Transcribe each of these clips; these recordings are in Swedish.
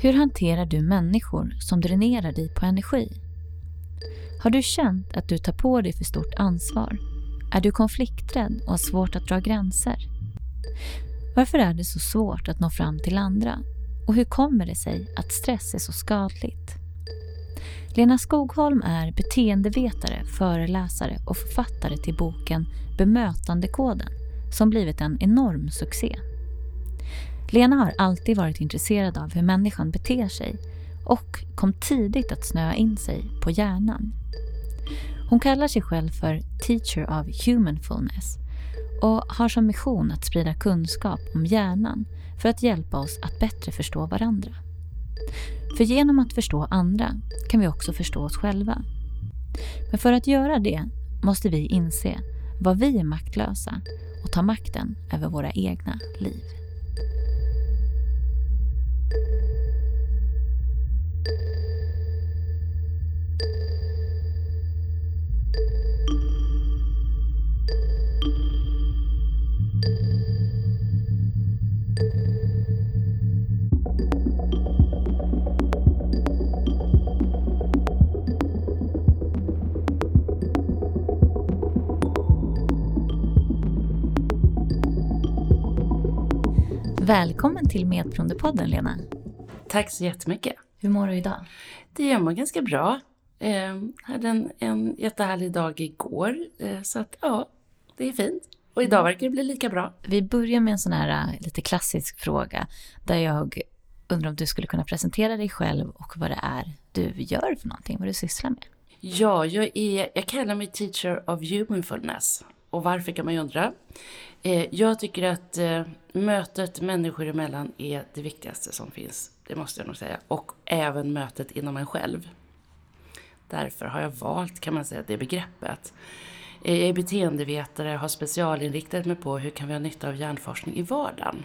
Hur hanterar du människor som dränerar dig på energi? Har du känt att du tar på dig för stort ansvar? Är du konflikträdd och har svårt att dra gränser? Varför är det så svårt att nå fram till andra? Och hur kommer det sig att stress är så skadligt? Lena Skogholm är beteendevetare, föreläsare och författare till boken Bemötandekoden som blivit en enorm succé. Lena har alltid varit intresserad av hur människan beter sig och kom tidigt att snöa in sig på hjärnan. Hon kallar sig själv för Teacher of Humanfulness och har som mission att sprida kunskap om hjärnan för att hjälpa oss att bättre förstå varandra. För genom att förstå andra kan vi också förstå oss själva. Men för att göra det måste vi inse vad vi är maktlösa och ta makten över våra egna liv. Välkommen till Medberoendepodden Lena. Tack så jättemycket. Hur mår du idag? Det gör man ganska bra. Eh, hade en, en jättehärlig dag igår, eh, så att ja, det är fint. Och idag verkar det bli lika bra. Vi börjar med en sån här eh, lite klassisk fråga där jag undrar om du skulle kunna presentera dig själv och vad det är du gör för någonting, vad du sysslar med. Ja, jag, är, jag kallar mig Teacher of Humanfulness. Och varför kan man ju undra. Eh, jag tycker att eh, mötet människor emellan är det viktigaste som finns. Det måste jag nog säga. Och även mötet inom en själv. Därför har jag valt, kan man säga, det begreppet. Eh, jag är beteendevetare, och har specialinriktat mig på hur kan vi ha nytta av hjärnforskning i vardagen.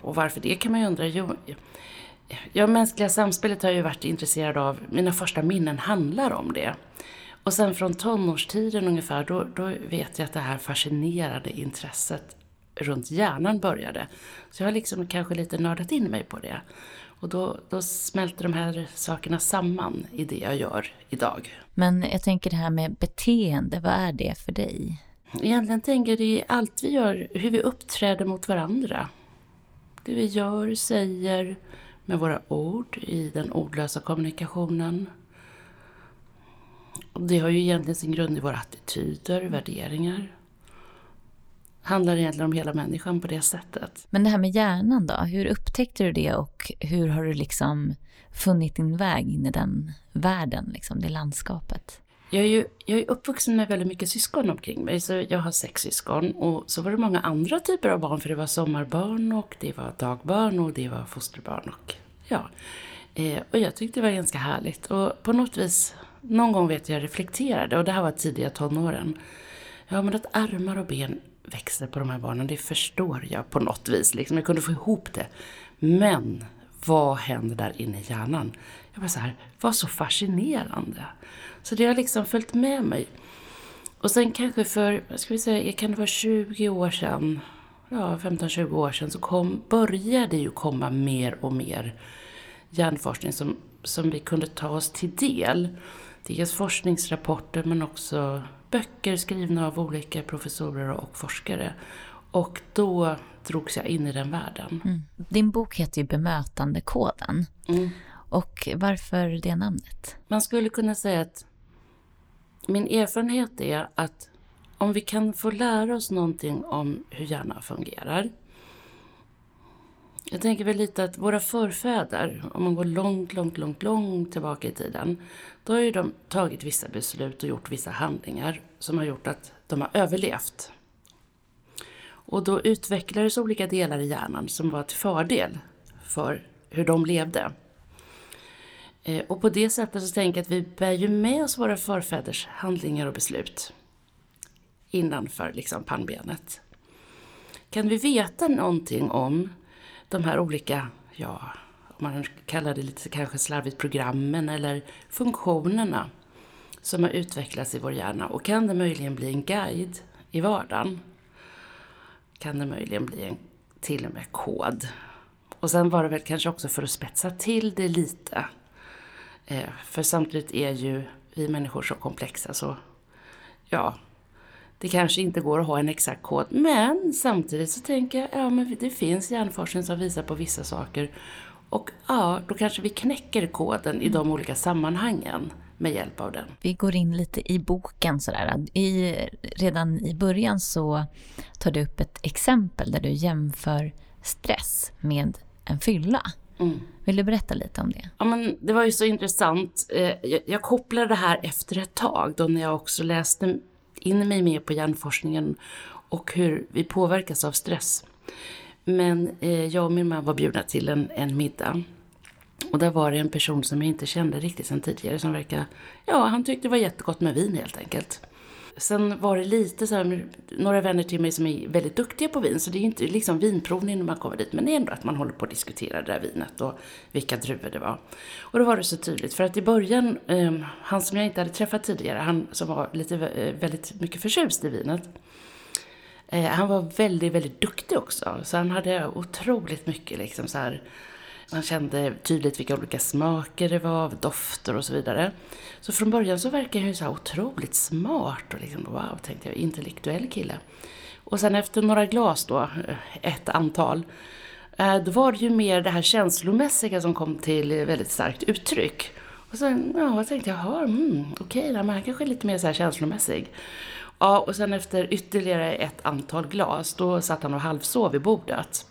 Och varför det kan man ju undra. Jo, ja, mänskliga samspelet har jag ju varit intresserad av. Mina första minnen handlar om det. Och sen från tonårstiden ungefär, då, då vet jag att det här fascinerade intresset runt hjärnan började. Så jag har liksom kanske lite nördat in mig på det. Och då, då smälter de här sakerna samman i det jag gör idag. Men jag tänker det här med beteende, vad är det för dig? Egentligen tänker jag det allt vi gör, hur vi uppträder mot varandra. Det vi gör, säger med våra ord i den ordlösa kommunikationen. Det har ju egentligen sin grund i våra attityder, värderingar. Handlar egentligen om hela människan på det sättet. Men det här med hjärnan då, hur upptäckte du det och hur har du liksom funnit din väg in i den världen, liksom, det landskapet? Jag är ju jag är uppvuxen med väldigt mycket syskon omkring mig, så jag har sex syskon. Och så var det många andra typer av barn, för det var sommarbarn och det var dagbarn och det var fosterbarn och ja. Eh, och jag tyckte det var ganska härligt. Och på något vis någon gång vet jag reflekterade, och det här var tidiga tonåren. Ja, men att armar och ben växer på de här barnen, det förstår jag på något vis. Liksom, jag kunde få ihop det. Men vad händer där inne i hjärnan? Jag bara så här, vad så fascinerande. Så det har liksom följt med mig. Och sen kanske för, vad ska vi säga, kan det vara 20 år sedan, ja 15-20 år sedan, så kom, började ju komma mer och mer hjärnforskning som, som vi kunde ta oss till del dels forskningsrapporter men också böcker skrivna av olika professorer och forskare. Och då drogs jag in i den världen. Mm. Din bok heter ju Bemötandekoden. Mm. Och varför det namnet? Man skulle kunna säga att min erfarenhet är att om vi kan få lära oss någonting om hur hjärnan fungerar jag tänker väl lite att våra förfäder, om man går långt, långt, långt, långt tillbaka i tiden, då har ju de tagit vissa beslut och gjort vissa handlingar som har gjort att de har överlevt. Och då utvecklades olika delar i hjärnan som var till fördel för hur de levde. Eh, och på det sättet så tänker jag att vi bär ju med oss våra förfäders handlingar och beslut innanför liksom pannbenet. Kan vi veta någonting om de här olika, ja, om man kallar det lite kanske slarvigt programmen eller funktionerna som har utvecklats i vår hjärna. Och kan det möjligen bli en guide i vardagen? Kan det möjligen bli en till och med kod? Och sen var det väl kanske också för att spetsa till det lite. Eh, för samtidigt är ju vi människor så komplexa så ja, det kanske inte går att ha en exakt kod. Men samtidigt så tänker jag, ja men det finns hjärnforskning som visar på vissa saker. Och ja, då kanske vi knäcker koden i de olika sammanhangen med hjälp av den. Vi går in lite i boken sådär. I, redan i början så tar du upp ett exempel där du jämför stress med en fylla. Mm. Vill du berätta lite om det? Ja, men det var ju så intressant. Eh, jag kopplade det här efter ett tag då när jag också läste in mig mer på hjärnforskningen och hur vi påverkas av stress. Men eh, jag och min man var bjudna till en, en middag. Och där var det en person som jag inte kände riktigt sedan tidigare som verkade, ja han tyckte det var jättegott med vin helt enkelt. Sen var det lite så här, några vänner till mig som är väldigt duktiga på vin, så det är inte liksom vinprovning när man kommer dit, men det är ändå att man håller på att diskutera det där vinet och vilka druvor det var. Och då var det så tydligt, för att i början, eh, han som jag inte hade träffat tidigare, han som var lite, eh, väldigt mycket förtjust i vinet, eh, han var väldigt, väldigt duktig också. Så han hade otroligt mycket liksom så här, man kände tydligt vilka olika smaker det var, dofter och så vidare. Så från början så verkade han ju så här otroligt smart och liksom, wow, tänkte jag, intellektuell kille. Och sen efter några glas då, eh, ett antal, eh, då var det ju mer det här känslomässiga som kom till väldigt starkt uttryck. Och sen ja, jag tänkte jag, jaha, mm, okej, okay, han kanske är lite mer så här känslomässig. Ja, och sen efter ytterligare ett antal glas, då satt han och halvsov vid bordet.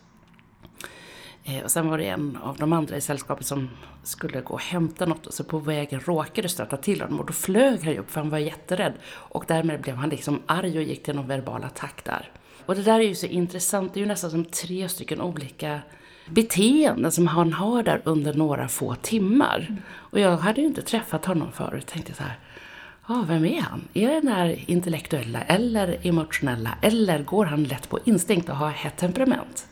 Eh, och sen var det en av de andra i sällskapet som skulle gå och hämta något och så på vägen råkade stöta till honom och då flög han upp för han var jätterädd. Och därmed blev han liksom arg och gick till någon verbal attack där. Och det där är ju så intressant, det är ju nästan som tre stycken olika beteenden som han har där under några få timmar. Mm. Och jag hade ju inte träffat honom förut, tänkte så här, ja, vem är han? Är det den här intellektuella eller emotionella eller går han lätt på instinkt och har hett temperament?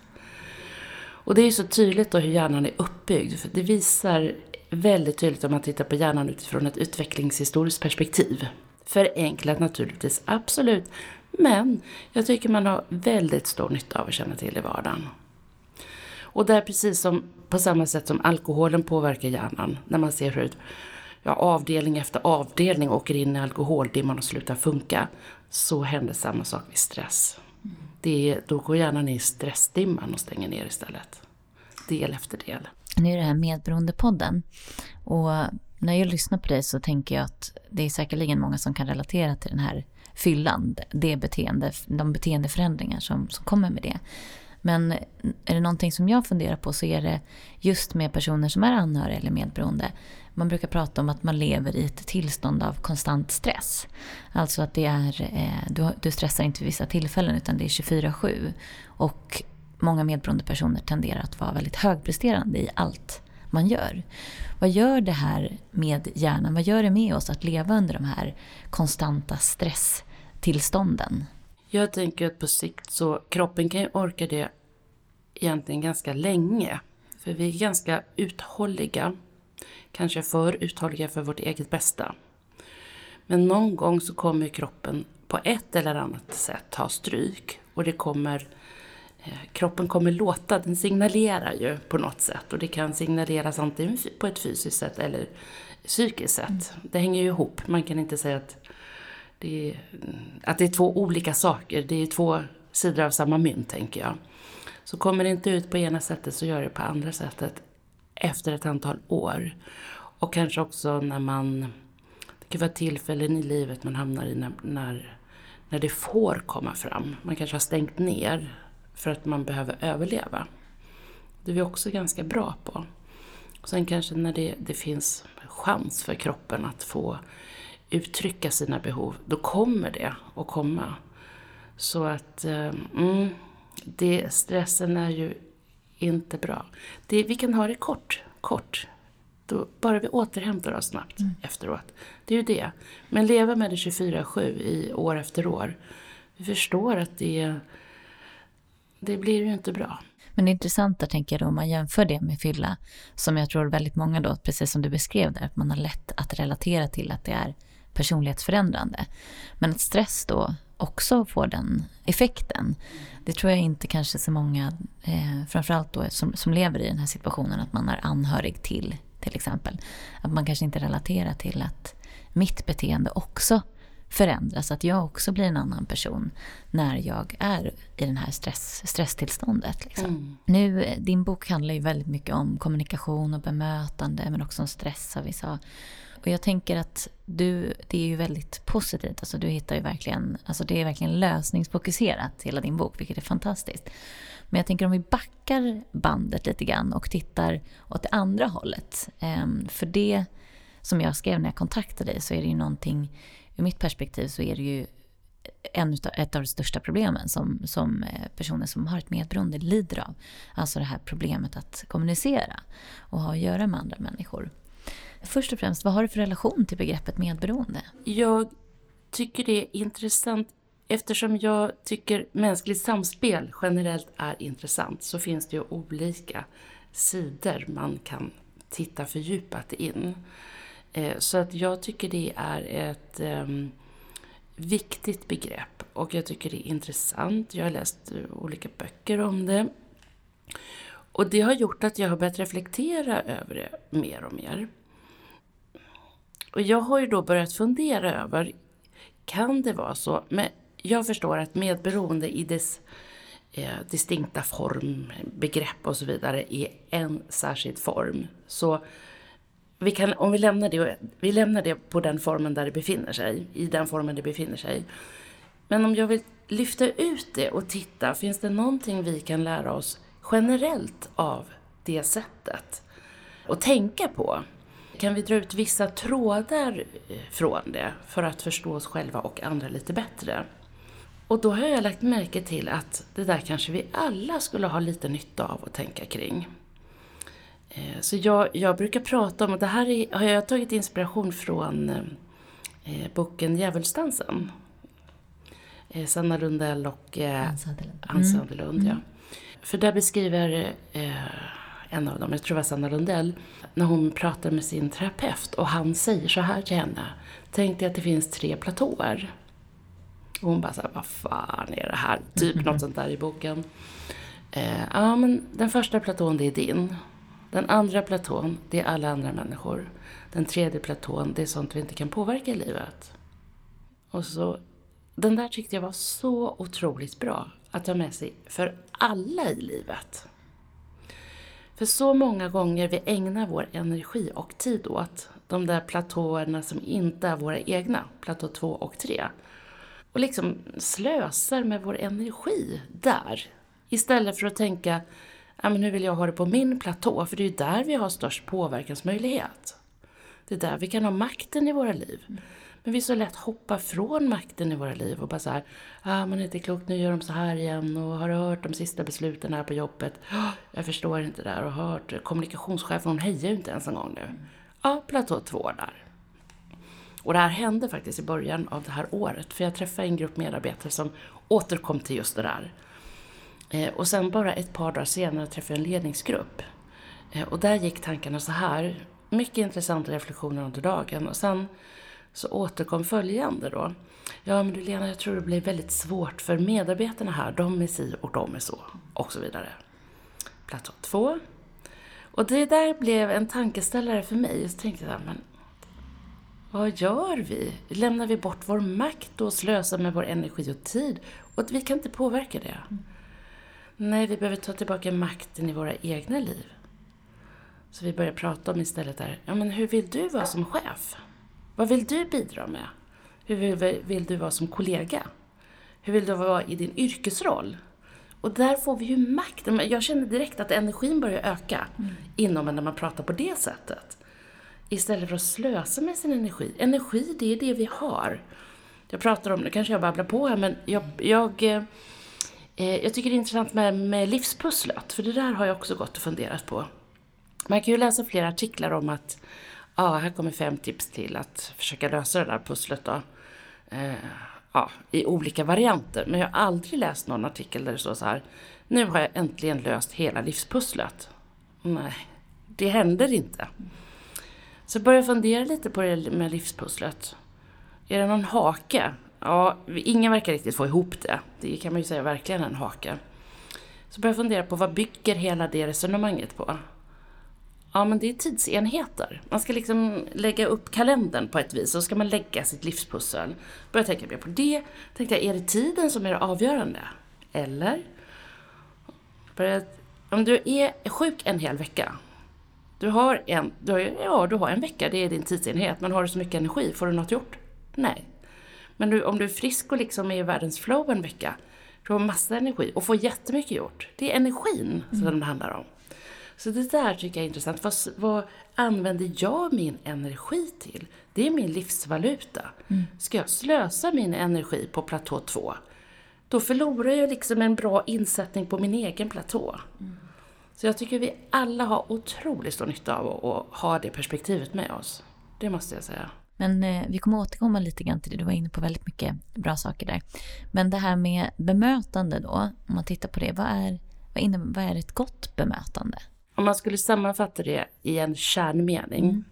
Och det är ju så tydligt då hur hjärnan är uppbyggd. För det visar väldigt tydligt om man tittar på hjärnan utifrån ett utvecklingshistoriskt perspektiv. Förenklat naturligtvis, absolut. Men jag tycker man har väldigt stor nytta av att känna till i vardagen. Och det är precis som på samma sätt som alkoholen påverkar hjärnan. När man ser hur ja, avdelning efter avdelning åker in i alkoholdimman och slutar funka. Så händer samma sak vid stress det, då går hjärnan i stressdimman och stänger ner istället. Del efter del. Nu är det här Medberoendepodden. Och när jag lyssnar på dig så tänker jag att det är säkerligen många som kan relatera till den här fyllan. Det beteende, de beteendeförändringar som, som kommer med det. Men är det någonting som jag funderar på så är det just med personer som är anhöriga eller medberoende. Man brukar prata om att man lever i ett tillstånd av konstant stress. Alltså att det är, eh, du stressar inte vid vissa tillfällen utan det är 24-7. Och många medberoende personer tenderar att vara väldigt högpresterande i allt man gör. Vad gör det här med hjärnan? Vad gör det med oss att leva under de här konstanta stresstillstånden? Jag tänker att på sikt så kroppen kan ju orka det egentligen ganska länge. För vi är ganska uthålliga. Kanske för uthålliga för vårt eget bästa. Men någon gång så kommer kroppen på ett eller annat sätt ta stryk. Och det kommer, eh, kroppen kommer låta, den signalerar ju på något sätt. Och det kan signaleras antingen på ett fysiskt sätt eller psykiskt sätt. Mm. Det hänger ju ihop. Man kan inte säga att det är, att det är två olika saker. Det är två sidor av samma mynt, tänker jag. Så kommer det inte ut på ena sättet så gör det på andra sättet efter ett antal år. Och kanske också när man... Det kan vara tillfällen i livet man hamnar i när, när, när det får komma fram. Man kanske har stängt ner för att man behöver överleva. Det är vi också ganska bra på. Och sen kanske när det, det finns chans för kroppen att få uttrycka sina behov, då kommer det att komma. Så att eh, mm, det, stressen är ju inte bra. Det, vi kan ha det kort, kort. Då, bara vi återhämtar oss snabbt mm. efteråt. Det är ju det. Men leva med det 24-7 i år efter år. Vi förstår att det, det blir ju inte bra. Men det intressanta tänker jag då om man jämför det med fylla, som jag tror väldigt många då, precis som du beskrev där, att man har lätt att relatera till att det är personlighetsförändrande. Men att stress då också får den effekten. Det tror jag inte kanske så många, eh, framförallt då som, som lever i den här situationen, att man är anhörig till till exempel. Att man kanske inte relaterar till att mitt beteende också förändras, att jag också blir en annan person när jag är i det här stress, stresstillståndet. Liksom. Mm. Nu, din bok handlar ju väldigt mycket om kommunikation och bemötande men också om stress har vi sa. Och jag tänker att du, det är ju väldigt positivt. Alltså du hittar ju verkligen, alltså det är verkligen lösningsfokuserat hela din bok, vilket är fantastiskt. Men jag tänker om vi backar bandet lite grann och tittar åt det andra hållet. Ehm, för det som jag skrev när jag kontaktade dig så är det ju någonting, ur mitt perspektiv så är det ju en utav, ett av de största problemen som, som eh, personer som har ett medberoende lider av. Alltså det här problemet att kommunicera och ha att göra med andra människor. Först och främst, vad har du för relation till begreppet medberoende? Jag tycker det är intressant eftersom jag tycker mänskligt samspel generellt är intressant så finns det ju olika sidor man kan titta fördjupat in. Eh, så att jag tycker det är ett ehm, viktigt begrepp och jag tycker det är intressant. Jag har läst eh, olika böcker om det. Och det har gjort att jag har börjat reflektera över det mer och mer. Och jag har ju då börjat fundera över, kan det vara så? Men jag förstår att medberoende i dess eh, distinkta form, begrepp och så vidare är en särskild form. Så vi kan, om vi lämnar, det, vi lämnar det på den formen där det befinner sig, i den formen det befinner sig. Men om jag vill lyfta ut det och titta, finns det någonting vi kan lära oss generellt av det sättet? Och tänka på? Kan vi dra ut vissa trådar från det för att förstå oss själva och andra lite bättre? Och då har jag lagt märke till att det där kanske vi alla skulle ha lite nytta av att tänka kring. Eh, så jag, jag brukar prata om, och det här är, har jag tagit inspiration från eh, boken Djävulsdansen. Eh, Sanna Lundell och eh, Ann Söderlund. Mm. Ja. För där beskriver eh, en av dem, jag tror det var Sanna Lundell, när hon pratar med sin terapeut och han säger så här till henne. Tänk dig att det finns tre platåer. Och hon bara såhär, vad fan är det här? Typ något sånt där i boken. Eh, ja, men den första platån, det är din. Den andra platån, det är alla andra människor. Den tredje platån, det är sånt vi inte kan påverka i livet. Och så, den där tyckte jag var så otroligt bra att ha med sig för alla i livet. För så många gånger vi ägnar vår energi och tid åt de där platåerna som inte är våra egna, platå 2 och 3, Och liksom slösar med vår energi där. Istället för att tänka, ja, men hur vill jag ha det på min platå? För det är ju där vi har störst påverkansmöjlighet. Det är där vi kan ha makten i våra liv. Mm. Men vi så lätt hoppar från makten i våra liv och bara så här, ah, man är inte klok, nu gör de så här igen och har du hört de sista besluten här på jobbet? Oh, jag förstår inte det där och hört kommunikationschefen, hon hejar ju inte ens en gång nu. Ja, platå två där. Och det här hände faktiskt i början av det här året, för jag träffade en grupp medarbetare som återkom till just det där. Eh, och sen bara ett par dagar senare träffade jag en ledningsgrupp. Eh, och där gick tankarna så här, mycket intressanta reflektioner under dagen. Och sen så återkom följande då. Ja men du Lena, jag tror det blir väldigt svårt för medarbetarna här. De är si och de är så. Och så vidare. Plats två. Och det där blev en tankeställare för mig. Så tänkte jag, men vad gör vi? Lämnar vi bort vår makt och slösar med vår energi och tid? Och vi kan inte påverka det. Mm. Nej, vi behöver ta tillbaka makten i våra egna liv. Så vi börjar prata om istället där, ja men hur vill du vara som chef? Vad vill du bidra med? Hur vill, du vara som kollega? Hur vill du vara i din yrkesroll? Och där får vi ju makten. Jag känner direkt att energin börjar öka mm. inom en när man pratar på det sättet. Istället för att slösa med sin energi. Energi, det är det vi har. Jag pratar om, nu kanske jag babblar på här, men jag, jag, eh, eh, jag tycker det är intressant med, med livspusslet, för det där har jag också gått och funderat på. Man kan ju läsa flera artiklar om att ja, här kommer fem tips till att försöka lösa det där pusslet då. Eh, ja, i olika varianter. Men jag har aldrig läst någon artikel där det står så här, nu har jag äntligen löst hela livspusslet. Nej, det händer inte. Så jag fundera lite på det med livspusslet. Är det någon hake? ja, ingen verkar riktigt få ihop det. Det kan man ju säga verkligen en hake. Så börja jag fundera på vad bygger hela det resonemanget på? Ja, men det är tidsenheter. Man ska liksom lägga upp kalendern på ett vis, och så ska man lägga sitt livspussel. Börjar tänka mer på det. Tänkte jag, är det tiden som är det avgörande? Eller? Började, om du är sjuk en hel vecka, du har en, du har, ja, du har en vecka, det är din tidsenhet, men har du så mycket energi, får du något gjort? Nej. Men du, om du är frisk och liksom är i världens flow en vecka, du har massa energi och får jättemycket gjort. Det är energin mm. som det handlar om. Så det där tycker jag är intressant. Vad, vad använder jag min energi till? Det är min livsvaluta. Mm. Ska jag slösa min energi på platå 2, då förlorar jag liksom en bra insättning på min egen platå. Mm. Så jag tycker vi alla har otroligt stor nytta av att ha det perspektivet med oss. Det måste jag säga. Men eh, vi kommer återkomma lite grann till det. Du var inne på väldigt mycket bra saker där. Men det här med bemötande då, om man tittar på det. Vad är, vad, innebär, vad är ett gott bemötande? Om man skulle sammanfatta det i en kärnmening. Mm.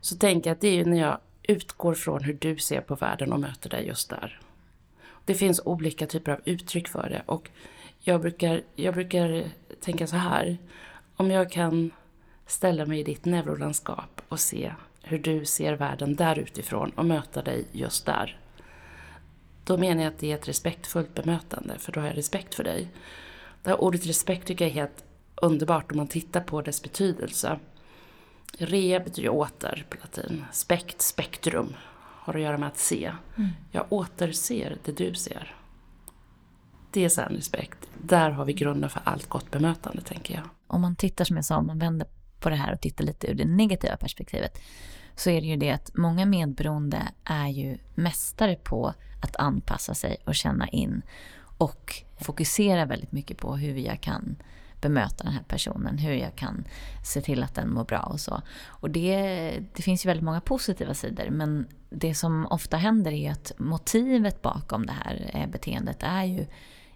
Så tänker jag att det är ju när jag utgår från hur du ser på världen och möter dig just där. Det finns olika typer av uttryck för det och jag brukar, jag brukar tänka så här. Om jag kan ställa mig i ditt neurolandskap och se hur du ser världen där utifrån och möta dig just där. Då menar jag att det är ett respektfullt bemötande, för då har jag respekt för dig. Det här ordet respekt tycker jag är helt underbart om man tittar på dess betydelse. Re betyder åter på latin. Spekt, spektrum, har att göra med att se. Mm. Jag återser det du ser. Det är sann respekt. Där har vi grunden för allt gott bemötande, tänker jag. Om man tittar, som jag sa, om man vänder på det här och tittar lite ur det negativa perspektivet, så är det ju det att många medberoende är ju mästare på att anpassa sig och känna in och fokusera väldigt mycket på hur jag kan bemöta den här personen, hur jag kan se till att den mår bra och så. Och det, det finns ju väldigt många positiva sidor men det som ofta händer är att motivet bakom det här eh, beteendet är ju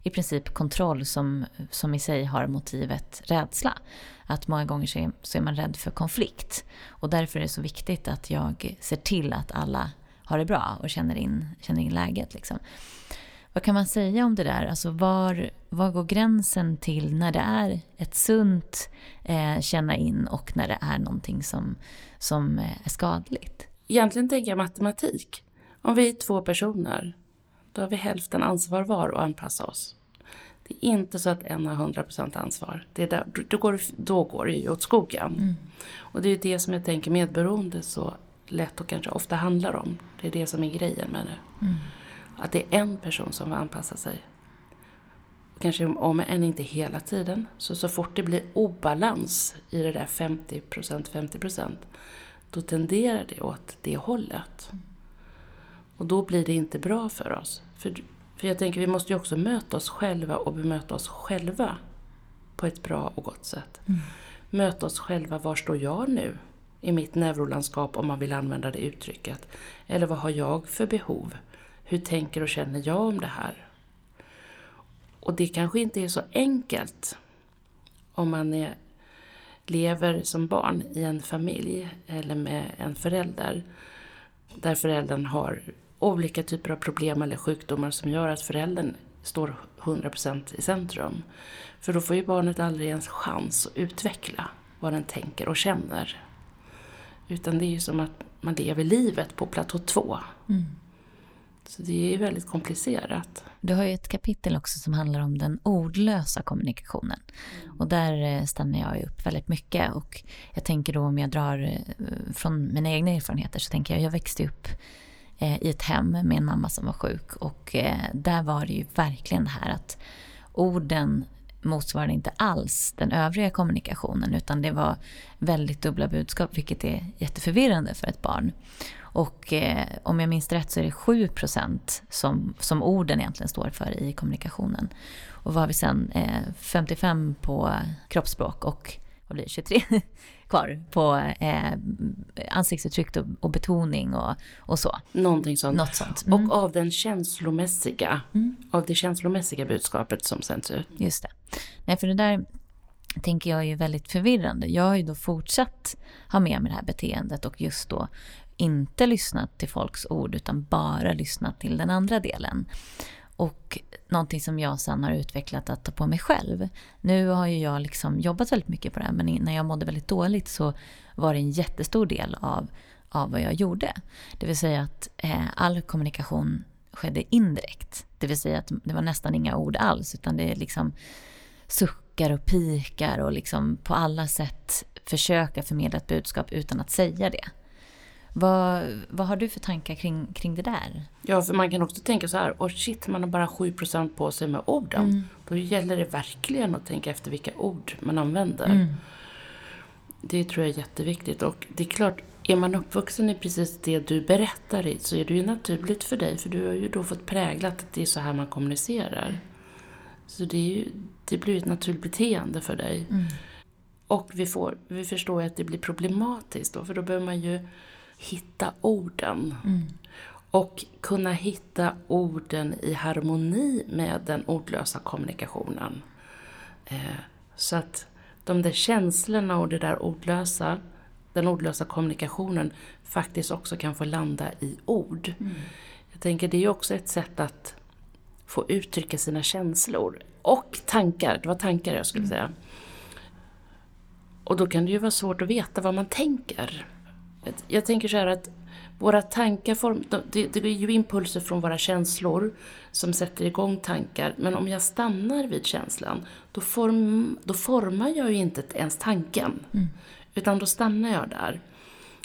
i princip kontroll som, som i sig har motivet rädsla. Att många gånger så är, så är man rädd för konflikt. Och därför är det så viktigt att jag ser till att alla har det bra och känner in, känner in läget. Liksom. Vad kan man säga om det där? Alltså var, var går gränsen till när det är ett sunt eh, känna in och när det är någonting som, som eh, är skadligt? Egentligen tänker jag matematik. Om vi är två personer, då har vi hälften ansvar var att anpassa oss. Det är inte så att en har 100% ansvar. Det är där, då, går, då går det ju åt skogen. Mm. Och det är det som jag tänker medberoende så lätt och kanske ofta handlar om. Det är det som är grejen med det. Mm. Att det är en person som får anpassa sig. Kanske om än inte hela tiden. Så så fort det blir obalans i det där 50% 50% då tenderar det åt det hållet. Och då blir det inte bra för oss. För, för jag tänker vi måste ju också möta oss själva och bemöta oss själva på ett bra och gott sätt. Mm. Möta oss själva, var står jag nu i mitt neurolandskap om man vill använda det uttrycket? Eller vad har jag för behov? Hur tänker och känner jag om det här? Och det kanske inte är så enkelt om man är, lever som barn i en familj eller med en förälder där föräldern har olika typer av problem eller sjukdomar som gör att föräldern står 100% i centrum. För då får ju barnet aldrig ens chans att utveckla vad den tänker och känner. Utan det är ju som att man lever livet på platå 2. Mm. Så det är väldigt komplicerat. Du har ju ett kapitel också som handlar om den ordlösa kommunikationen. Mm. Och där eh, stannar jag upp väldigt mycket. Och jag tänker då om jag drar eh, från mina egna erfarenheter så tänker jag, jag växte upp eh, i ett hem med en mamma som var sjuk. Och där var det ju verkligen det här att orden motsvarade inte alls den övriga kommunikationen utan det var väldigt dubbla budskap vilket är jätteförvirrande för ett barn. Och eh, om jag minns rätt så är det 7 som, som orden egentligen står för i kommunikationen. Och vad har vi sen? Eh, 55 på kroppsspråk och vad blir det, 23 kvar på eh, ansiktsuttryck och, betoning och, och så. Någonting sånt. Något sånt. Mm. Och av den känslomässiga, mm. av det känslomässiga budskapet som sänds ut. Just det. Nej, för det där tänker jag är väldigt förvirrande. Jag har ju då fortsatt ha med mig det här beteendet och just då inte lyssnat till folks ord utan bara lyssnat till den andra delen. Och någonting som jag sen har utvecklat att ta på mig själv. Nu har ju jag liksom jobbat väldigt mycket på det här men när jag mådde väldigt dåligt så var det en jättestor del av, av vad jag gjorde. Det vill säga att eh, all kommunikation skedde indirekt. Det vill säga att det var nästan inga ord alls utan det är liksom suckar och pikar och liksom på alla sätt försöka förmedla ett budskap utan att säga det. Vad, vad har du för tankar kring, kring det där? Ja, för man kan också tänka så här, och shit, man har bara 7% på sig med orden. Mm. Då gäller det verkligen att tänka efter vilka ord man använder. Mm. Det tror jag är jätteviktigt. Och det är klart, är man uppvuxen i precis det du berättar i så är det ju naturligt för dig, för du har ju då fått präglat att det är så här man kommunicerar. Så det, är ju, det blir ett naturligt beteende för dig. Mm. Och vi, får, vi förstår ju att det blir problematiskt då, för då behöver man ju hitta orden. Mm. Och kunna hitta orden i harmoni med den ordlösa kommunikationen. Eh, så att de där känslorna och det där ordlösa, den ordlösa kommunikationen faktiskt också kan få landa i ord. Mm. Jag tänker det är ju också ett sätt att få uttrycka sina känslor. Och tankar, det var tankar jag skulle mm. säga. Och då kan det ju vara svårt att veta vad man tänker. Jag tänker så här att våra tankar, form, det, det är ju impulser från våra känslor som sätter igång tankar. Men om jag stannar vid känslan, då, form, då formar jag ju inte ens tanken. Mm. Utan då stannar jag där.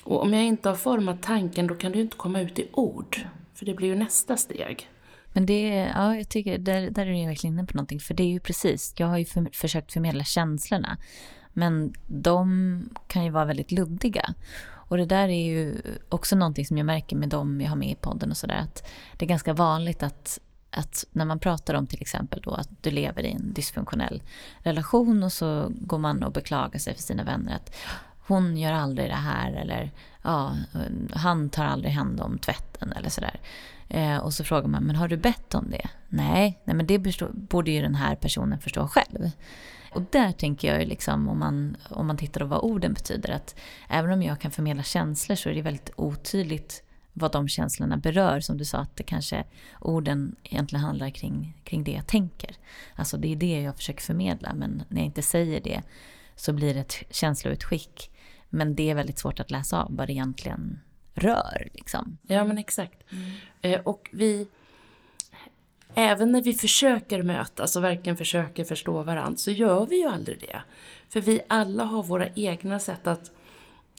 Och om jag inte har format tanken, då kan det ju inte komma ut i ord. För det blir ju nästa steg. Men det, ja, jag tycker, där, där är du verkligen inne på någonting. För det är ju precis, jag har ju för, försökt förmedla känslorna. Men de kan ju vara väldigt luddiga. Och det där är ju också någonting som jag märker med dem jag har med i podden och sådär. Att det är ganska vanligt att, att när man pratar om till exempel då att du lever i en dysfunktionell relation och så går man och beklagar sig för sina vänner att hon gör aldrig det här eller ja, han tar aldrig hand om tvätten eller sådär. Eh, och så frågar man, men har du bett om det? Nej, nej men det borde ju den här personen förstå själv. Och där tänker jag liksom, om man, om man tittar på vad orden betyder, att även om jag kan förmedla känslor så är det väldigt otydligt vad de känslorna berör. Som du sa, att det kanske orden egentligen handlar kring, kring det jag tänker. Alltså det är det jag försöker förmedla, men när jag inte säger det så blir det ett känsloutskick. Men det är väldigt svårt att läsa av vad det egentligen rör. Liksom. Ja, men exakt. Mm. Eh, och vi även när vi försöker mötas och verkligen försöker förstå varandra så gör vi ju aldrig det. För vi alla har våra egna sätt att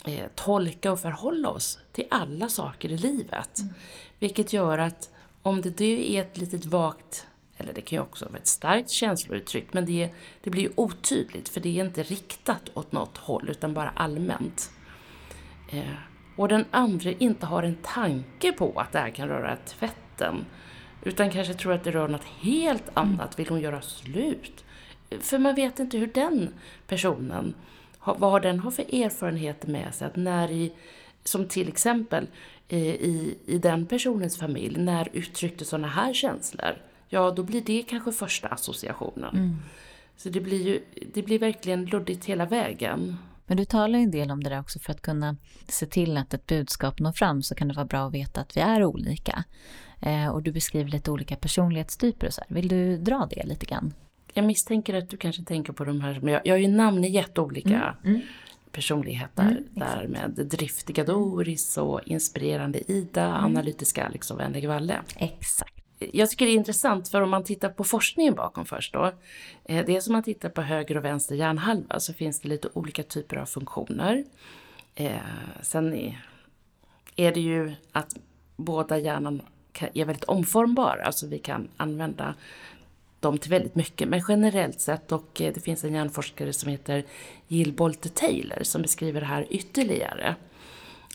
eh, tolka och förhålla oss till alla saker i livet. Mm. Vilket gör att om det det är ett litet vagt, eller det kan ju också vara ett starkt känslouttryck, men det, det blir ju otydligt för det är inte riktat åt något håll utan bara allmänt. Eh, och den andra inte har en tanke på att det här kan röra tvätten utan kanske tror att det rör något helt mm. annat. Vill hon göra slut? För man vet inte hur den personen, vad den har för erfarenheter med sig. Att när i, som till exempel i, i den personens familj, när uttryckte sådana här känslor, ja då blir det kanske första associationen. Mm. Så det blir ju det blir verkligen luddigt hela vägen. Men du talar ju en del om det där också för att kunna se till att ett budskap når fram så kan det vara bra att veta att vi är olika. Eh, och du beskriver lite olika personlighetstyper och så här. Vill du dra det lite grann? Jag misstänker att du kanske tänker på de här, men jag, jag har ju namn i jätteolika mm. Mm. personligheter. Mm, där med driftiga Doris och inspirerande Ida, mm. analytiska Alex och vänlig Valle. Exakt. Jag tycker det är intressant för om man tittar på forskningen bakom först då. Eh, det är som man tittar på höger och vänster hjärnhalva så finns det lite olika typer av funktioner. Eh, sen är det ju att båda hjärnan är väldigt omformbara, alltså vi kan använda dem till väldigt mycket. Men generellt sett, och eh, det finns en hjärnforskare som heter Jill Bolte Taylor som beskriver det här ytterligare.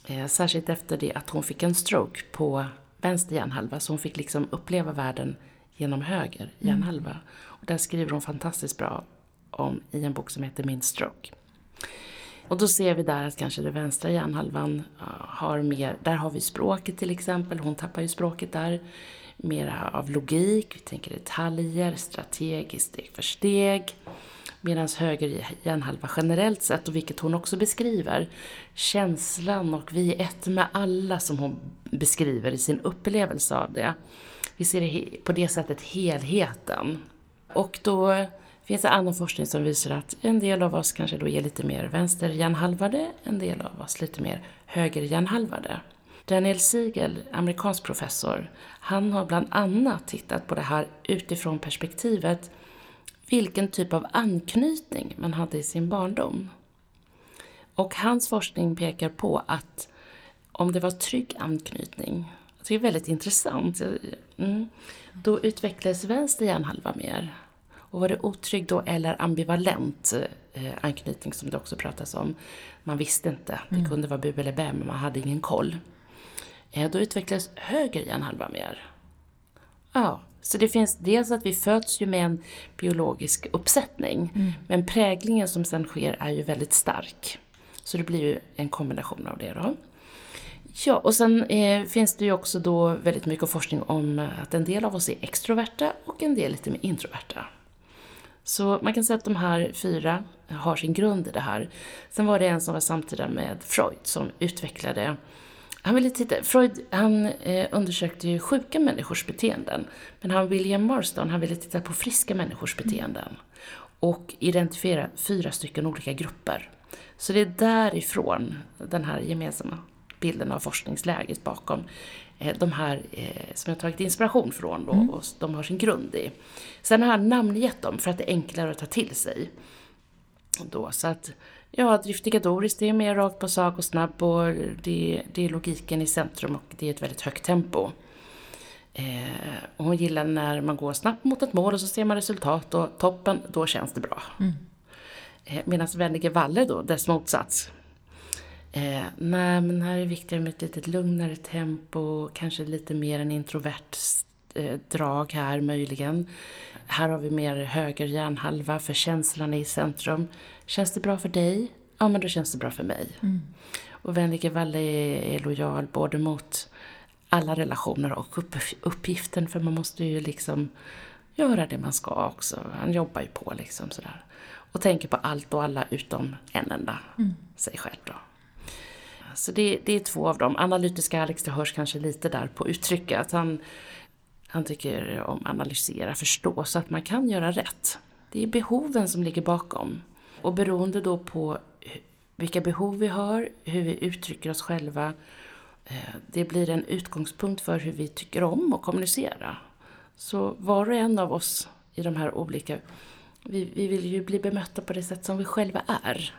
Eh, särskilt efter det att hon fick en stroke på vänster hjärnhalva, så hon fick liksom uppleva världen genom höger hjärnhalva. Mm. Och där skriver hon fantastiskt bra om i en bok som heter Min stroke. Och då ser vi där att kanske den vänstra hjärnhalvan har mer, där har vi språket till exempel, hon tappar ju språket där. Mera av logik, vi tänker detaljer, strategiskt steg för steg. Medan höger hjärnhalva generellt sett, och vilket hon också beskriver, känslan och vi är ett med alla som hon beskriver i sin upplevelse av det. Vi ser på det sättet helheten. Och då finns det annan forskning som visar att en del av oss kanske då är lite mer vänsterhjärnhalvade, en del av oss lite mer högerhjärnhalvade. Daniel Siegel, amerikansk professor, han har bland annat tittat på det här utifrån perspektivet vilken typ av anknytning man hade i sin barndom. Och hans forskning pekar på att om det var trygg anknytning, alltså det är väldigt intressant, mm, då utvecklades vänster hjärnhalva mer. Och var det otrygg då eller ambivalent eh, anknytning som det också pratas om, man visste inte, det mm. kunde vara bu eller bä men man hade ingen koll. Eh, då utvecklades höger hjärnhalva mer. Ja, så det finns dels att vi föds ju med en biologisk uppsättning, mm. men präglingen som sen sker är ju väldigt stark. Så det blir ju en kombination av det då. Ja, och sen eh, finns det ju också då väldigt mycket forskning om att en del av oss är extroverta och en del lite mer introverta. Så man kan säga att de här fyra har sin grund i det här. Sen var det en som var samtida med Freud som utvecklade han ville titta, Freud han eh, undersökte ju sjuka människors beteenden. Men han, William Marston han ville titta på friska människors beteenden. Och identifiera fyra stycken olika grupper. Så det är därifrån den här gemensamma bilden av forskningsläget bakom de här eh, som jag tagit inspiration från då, mm. och de har sin grund i. Sen har han namngett dem för att det är enklare att ta till sig. Då, så att Ja, driftigatoriskt det är mer rakt på sak och snabb och det, det är logiken i centrum och det är ett väldigt högt tempo. Eh, och hon gillar när man går snabbt mot ett mål och så ser man resultat och toppen, då känns det bra. Mm. Eh, Medan vänlige Valle då, dess motsats. Eh, nej, men här är viktigare med ett lite lugnare tempo, kanske lite mer en introvert eh, drag här möjligen. Här har vi mer höger hjärnhalva för känslan är i centrum. Känns det bra för dig? Ja, men då känns det bra för mig. Mm. Och vänlige Valle är, är lojal både mot alla relationer och upp, uppgiften, för man måste ju liksom göra det man ska också. Han jobbar ju på liksom sådär. Och tänker på allt och alla utom en enda, mm. sig själv då. Så det, det, är två av dem. Analytiska Alex, det hörs kanske lite där på uttrycket. Att han, han tycker om analysera, förstå så att man kan göra rätt. Det är behoven som ligger bakom. Och beroende då på vilka behov vi har, hur vi uttrycker oss själva, eh, det blir en utgångspunkt för hur vi tycker om att kommunicera. Så var och en av oss i de här olika, vi, vi vill ju bli bemötta på det sätt som vi själva är.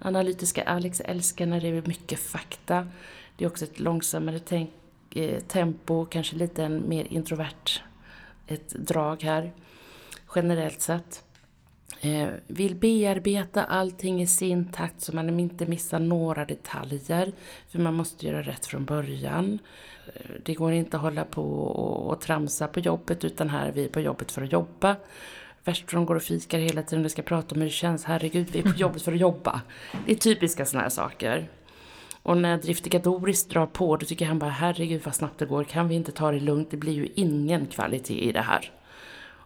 Analytiska Alex älskar när det är mycket fakta. Det är också ett långsammare tänk, eh, tempo, kanske lite en mer introvert ett drag här, generellt sett. Eh, vill bearbeta allting i sin takt så man inte missar några detaljer. För man måste göra rätt från början. Eh, det går inte att hålla på och, tramsa på jobbet utan här är vi på jobbet för att jobba. Värst för de går och fikar hela tiden och ska prata om hur det känns. Herregud, vi är på jobbet för att jobba. Det är typiska sådana här saker. Och när driftiga Doris drar på, då tycker han bara herregud vad snabbt det går. Kan vi inte ta det lugnt? Det blir ju ingen kvalitet i det här.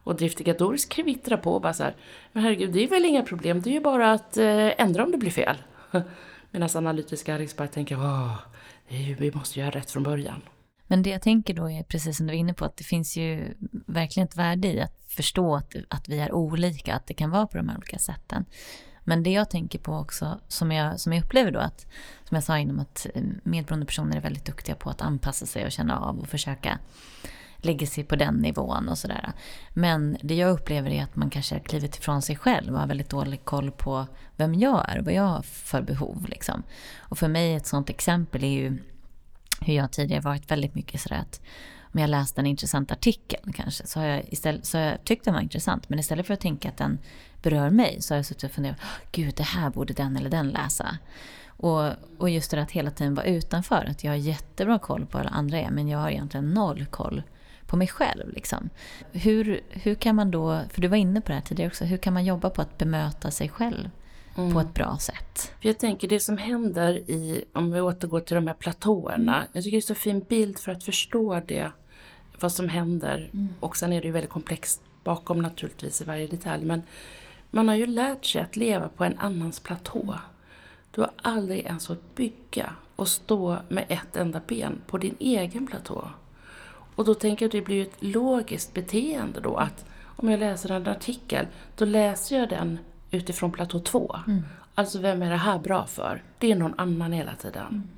Och driftiga Doris kvittrar på och bara så här, men herregud, det är väl inga problem, det är ju bara att eh, ändra om det blir fel. Medan analytiska Alex bara tänker, åh, vi måste göra rätt från början. Men det jag tänker då är precis som du var inne på, att det finns ju verkligen ett värde i att förstå att, att vi är olika, att det kan vara på de här olika sätten. Men det jag tänker på också, som jag, som jag upplever då att, som jag sa innan, att eh, medberoende personer är väldigt duktiga på att anpassa sig och känna av och försöka lägger sig på den nivån och sådär. Men det jag upplever är att man kanske har klivit ifrån sig själv och har väldigt dålig koll på vem jag är och vad jag har för behov. Liksom. Och för mig ett sånt exempel är ju hur jag tidigare varit väldigt mycket sådär att om jag läst en intressant artikel kanske så har jag, istället, så har jag tyckt den var intressant men istället för att tänka att den berör mig så har jag suttit och funderat, gud det här borde den eller den läsa. Och, och just det att hela tiden vara utanför, att jag har jättebra koll på vad alla andra är men jag har egentligen noll koll på mig själv. Liksom. Hur, hur kan man då, för du var inne på det här tidigare också, hur kan man jobba på att bemöta sig själv mm. på ett bra sätt? Jag tänker det som händer i, om vi återgår till de här platåerna, jag tycker det är så fin bild för att förstå det, vad som händer. Mm. Och sen är det ju väldigt komplext bakom naturligtvis i varje detalj. Men man har ju lärt sig att leva på en annans platå. Du har aldrig ens fått bygga och stå med ett enda ben på din egen platå. Och då tänker jag att det blir ett logiskt beteende då att om jag läser en artikel, då läser jag den utifrån platå två. Mm. Alltså vem är det här bra för? Det är någon annan hela tiden. Mm.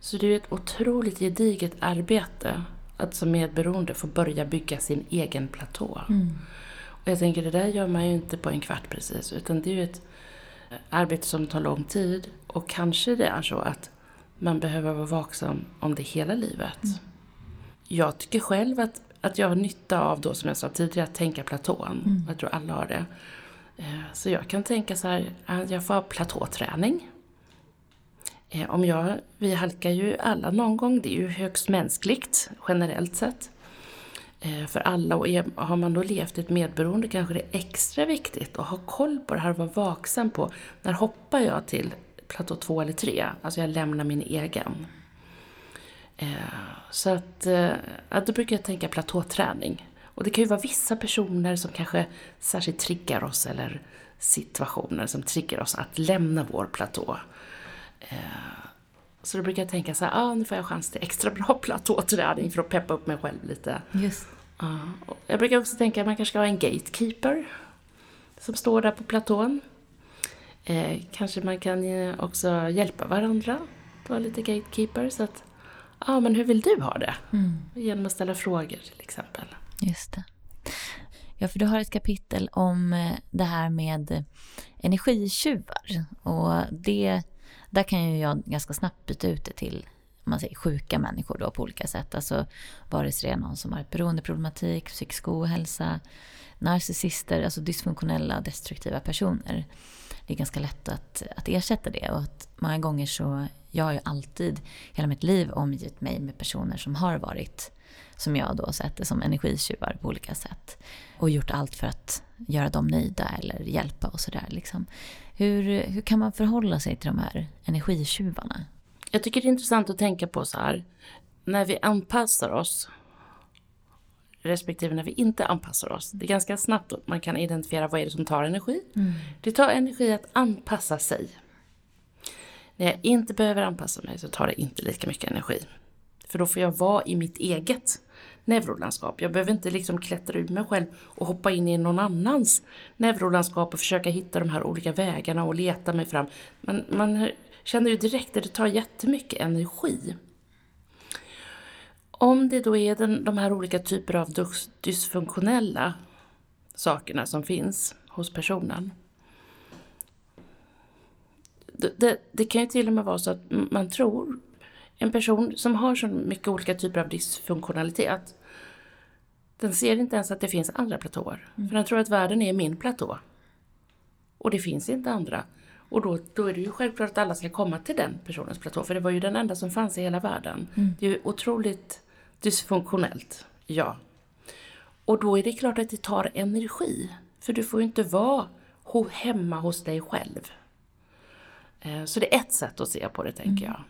Så det är ett otroligt gediget arbete att som medberoende få börja bygga sin egen platå. Mm. Och jag tänker det där gör man ju inte på en kvart precis, utan det är ju ett arbete som tar lång tid. Och kanske det är så att man behöver vara vaksam om det hela livet. Mm. Jag tycker själv att, att jag har nytta av, då, som jag sa tidigare, att tänka platån. Mm. Jag tror alla har det. Eh, så jag kan tänka så här, att jag får ha platåträning. Eh, om jag, vi halkar ju alla någon gång, det är ju högst mänskligt generellt sett. Eh, för alla och har man då levt i ett medberoende kanske det är extra viktigt att ha koll på det här och vara vaksam på när hoppar jag till platå två eller tre, alltså jag lämnar min egen. Så att, att då brukar jag tänka platåträning. Och det kan ju vara vissa personer som kanske särskilt triggar oss eller situationer som triggar oss att lämna vår platå. Eh, så då brukar jag tänka så här, ah, nu får jag chans till extra bra platåträning för att peppa upp mig själv lite. Just. Jag brukar också tänka att man kanske ska ha en gatekeeper som står där på platån. Eh, kanske man kan också hjälpa varandra, vara lite gatekeeper. Så att, ja ah, men hur vill du ha det? Mm. Genom att ställa frågor till exempel. Just det. Ja, för du har ett kapitel om eh, det här med energitjuvar. Och det, där kan ju jag ganska snabbt byta ut det till man säger, sjuka människor då på olika sätt. Alltså vare sig det är någon som har ett beroendeproblematik, psykisk ohälsa, narcissister, alltså dysfunktionella, destruktiva personer. Det är ganska lätt att, att ersätta det och att många gånger så, jag har ju alltid hela mitt liv omgivit mig med personer som har varit som jag då sätter som energitjuvar på olika sätt. Och gjort allt för att göra dem nöjda eller hjälpa och sådär. Liksom. Hur, hur kan man förhålla sig till de här energitjuvarna? Jag tycker det är intressant att tänka på så här. När vi anpassar oss respektive när vi inte anpassar oss. Det är ganska snabbt att man kan identifiera vad är det som tar energi. Mm. Det tar energi att anpassa sig. När jag inte behöver anpassa mig så tar det inte lika mycket energi. För då får jag vara i mitt eget neurolandskap. Jag behöver inte liksom klättra ur mig själv och hoppa in i någon annans neurolandskap och försöka hitta de här olika vägarna och leta mig fram. Man, man känner ju direkt att det tar jättemycket energi. Om det då är den, de här olika typer av dysfunktionella sakerna som finns hos personen. Det, det, det, kan ju till och med vara så att man tror en person som har så mycket olika typer av dysfunktionalitet, den ser inte ens att det finns andra platåer. Mm. För den tror att världen är min platå. Och det finns inte andra. Och då, då är det ju självklart att alla ska komma till den personens platå, för det var ju den enda som fanns i hela världen. Mm. Det är ju otroligt dysfunktionellt, ja. Och då är det klart att det tar energi, för du får ju inte vara hemma hos dig själv. Eh, så det är ett sätt att se på det, tänker mm. jag.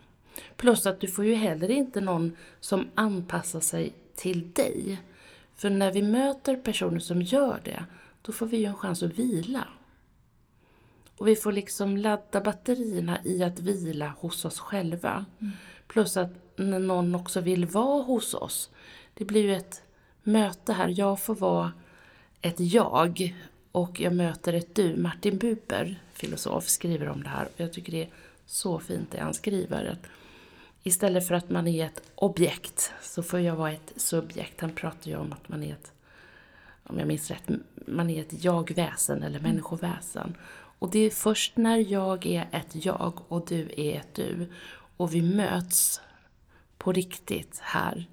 Plus att du får ju heller inte någon som anpassar sig till dig. För när vi möter personer som gör det, då får vi ju en chans att vila. Och vi får liksom ladda batterierna i att vila hos oss själva. Mm. Plus att när någon också vill vara hos oss, det blir ju ett möte här. Jag får vara ett jag och jag möter ett du. Martin Buber, filosof, skriver om det här. Jag tycker det är så fint det han skriver. Istället för att man är ett objekt så får jag vara ett subjekt. Han pratar ju om att man är ett, om jag minns rätt, man är ett jag-väsen eller mm. människoväsen. Och det är först när jag är ett jag och du är ett du och vi möts på riktigt här.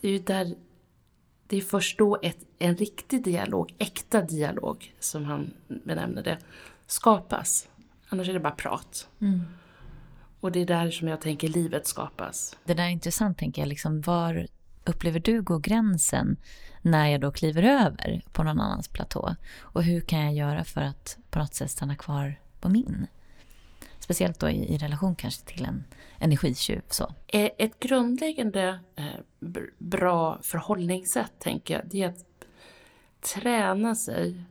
Det är ju där, det är först då ett, en riktig dialog, äkta dialog som han benämner det, skapas. Annars är det bara prat. Mm. Och det är där som jag tänker livet skapas. Det där är intressant, tänker jag. Liksom, var upplever du går gränsen när jag då kliver över på någon annans platå? Och hur kan jag göra för att på något sätt stanna kvar på min? Speciellt då i, i relation kanske till en energitjuv. Så. Ett grundläggande eh, bra förhållningssätt, tänker jag, det är att träna sig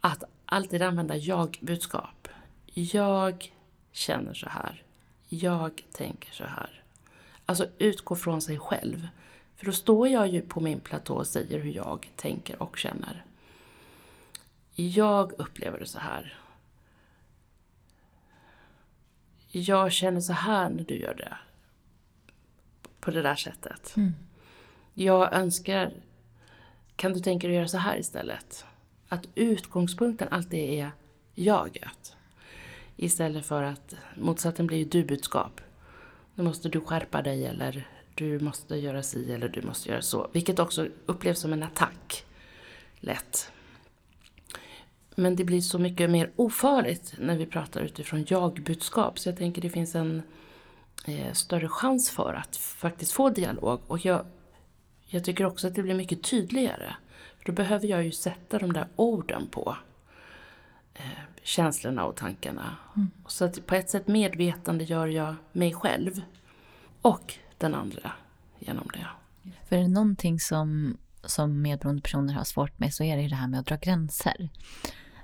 att alltid använda jag-budskap. Jag känner så här. Jag tänker så här. Alltså utgå från sig själv. För då står jag ju på min platå och säger hur jag tänker och känner. Jag upplever det så här. Jag känner så här när du gör det. På det där sättet. Mm. Jag önskar, kan du tänka dig att göra så här istället? Att utgångspunkten alltid är jaget. Istället för att motsatsen blir ju du-budskap. Nu måste du skärpa dig eller du måste göra si eller du måste göra så. Vilket också upplevs som en attack. Lätt. Men det blir så mycket mer ofarligt när vi pratar utifrån jag-budskap. Så jag tänker det finns en eh, större chans för att faktiskt få dialog. Och jag, jag tycker också att det blir mycket tydligare. För då behöver jag ju sätta de där orden på känslorna och tankarna. Mm. Så att på ett sätt medvetande gör jag mig själv och den andra genom det. För är det någonting som, som medberoende personer har svårt med så är det ju det här med att dra gränser.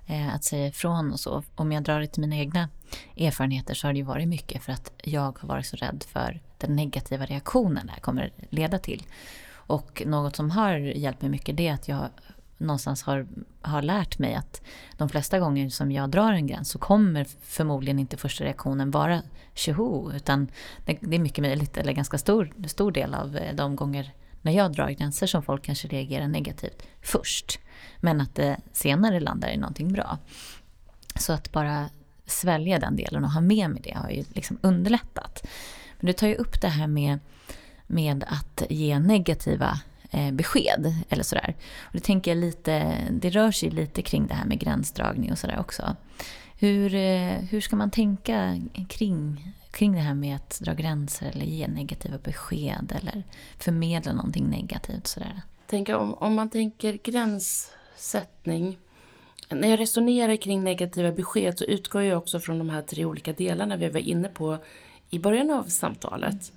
Eh, att säga ifrån och så. Om jag drar det till mina egna erfarenheter så har det ju varit mycket för att jag har varit så rädd för den negativa reaktionen det här kommer leda till. Och något som har hjälpt mig mycket det är att jag någonstans har, har lärt mig att de flesta gånger som jag drar en gräns så kommer förmodligen inte första reaktionen vara tjoho utan det, det är mycket möjligt, eller ganska stor, stor del av eh, de gånger när jag drar gränser som folk kanske reagerar negativt först. Men att det senare landar i någonting bra. Så att bara svälja den delen och ha med mig det har ju liksom underlättat. Men du tar ju upp det här med, med att ge negativa Eh, besked eller sådär. Och det tänker jag lite, det rör sig lite kring det här med gränsdragning och sådär också. Hur, eh, hur ska man tänka kring, kring det här med att dra gränser eller ge negativa besked eller förmedla någonting negativt sådär? Tänk om, om man tänker gränssättning. När jag resonerar kring negativa besked så utgår jag också från de här tre olika delarna vi var inne på i början av samtalet.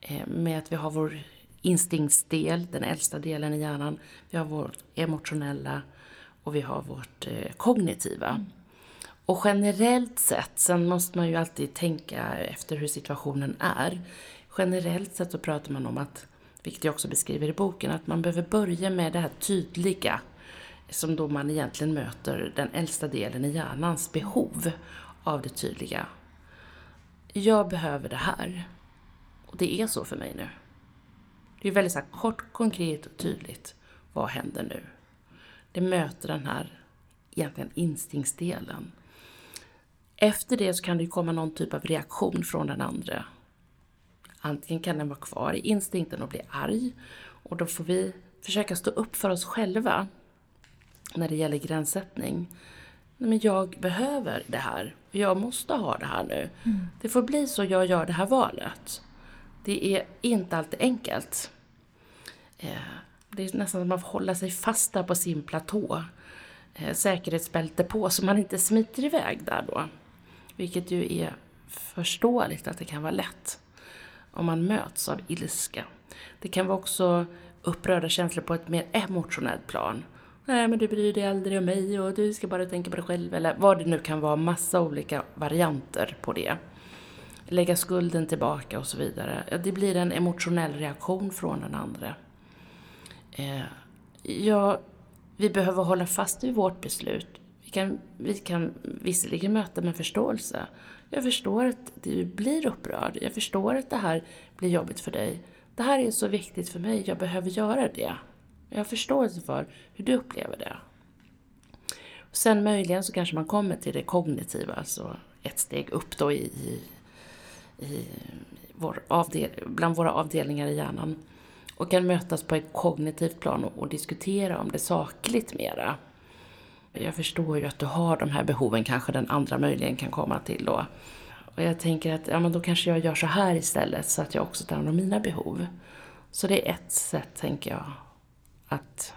Eh, med att vi har vår instinktsdel, den äldsta delen i hjärnan. Vi har vårt emotionella och vi har vårt eh, kognitiva. Och generellt sett, sen måste man ju alltid tänka efter hur situationen är. Generellt sett så pratar man om att, vilket jag också beskriver i boken, att man behöver börja med det här tydliga som då man egentligen möter den äldsta delen i hjärnans behov av det tydliga. Jag behöver det här. Och det är så för mig nu. Det är väldigt så kort, konkret och tydligt. Vad händer nu? Det möter den här egentligen instinktsdelen. Efter det så kan det komma någon typ av reaktion från den andra. Antingen kan den vara kvar i instinkten och bli arg. Och då får vi försöka stå upp för oss själva när det gäller gränssättning. Nej, men jag behöver det här. Jag måste ha det här nu. Mm. Det får bli så jag gör det här valet. Det är inte alltid enkelt. Eh, det är nästan som att man får hålla sig fast där på sin platå. Eh, säkerhetsbälte på så man inte smiter iväg där då. Vilket ju är förståeligt att det kan vara lätt om man möts av ilska. Det kan vara också upprörda känslor på ett mer emotionellt plan. Nej men du bryr dig aldrig om mig och du ska bara tänka på dig själv eller vad det nu kan vara, massa olika varianter på det. Lägga skulden tillbaka och så vidare. Det blir en emotionell reaktion från den andra. Eh, ja, vi behöver hålla fast vid vårt beslut. Vi kan, vi kan visserligen möta med förståelse. Jag förstår att du blir upprörd. Jag förstår att det här blir jobbigt för dig. Det här är så viktigt för mig, jag behöver göra det. Jag har förståelse för hur du upplever det. Sen möjligen så kanske man kommer till det kognitiva, alltså ett steg upp då i, i, vår avdel, bland våra avdelningar i hjärnan. Och kan mötas på ett kognitivt plan och, och diskutera om det sakligt mera. Jag förstår ju att du har de här behoven, kanske den andra möjligen kan komma till då. Och jag tänker att ja, men då kanske jag gör så här istället så att jag också tar hand om mina behov. Så det är ett sätt, tänker jag, att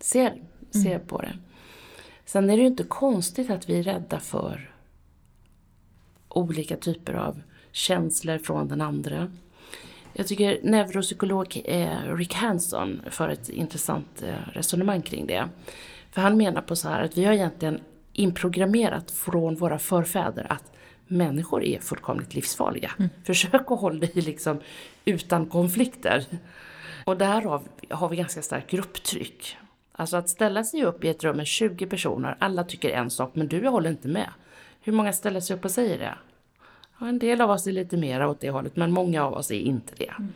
se, se Mm. på det. Sen är det ju inte konstigt att vi är rädda för olika typer av känslor från den andra. Jag tycker neuropsykolog eh, Rick Hanson för ett intressant eh, resonemang kring det. För han menar på så här att vi har egentligen inprogrammerat från våra förfäder att människor är fullkomligt livsfarliga. Mm. Försök att hålla dig liksom utan konflikter. Och därav har vi ganska starkt grupptryck. Alltså att ställa sig upp i ett rum med 20 personer, alla tycker en sak men du håller inte med. Hur många ställer sig upp och säger det? Ja, en del av oss är lite mer åt det hållet men många av oss är inte det. Mm.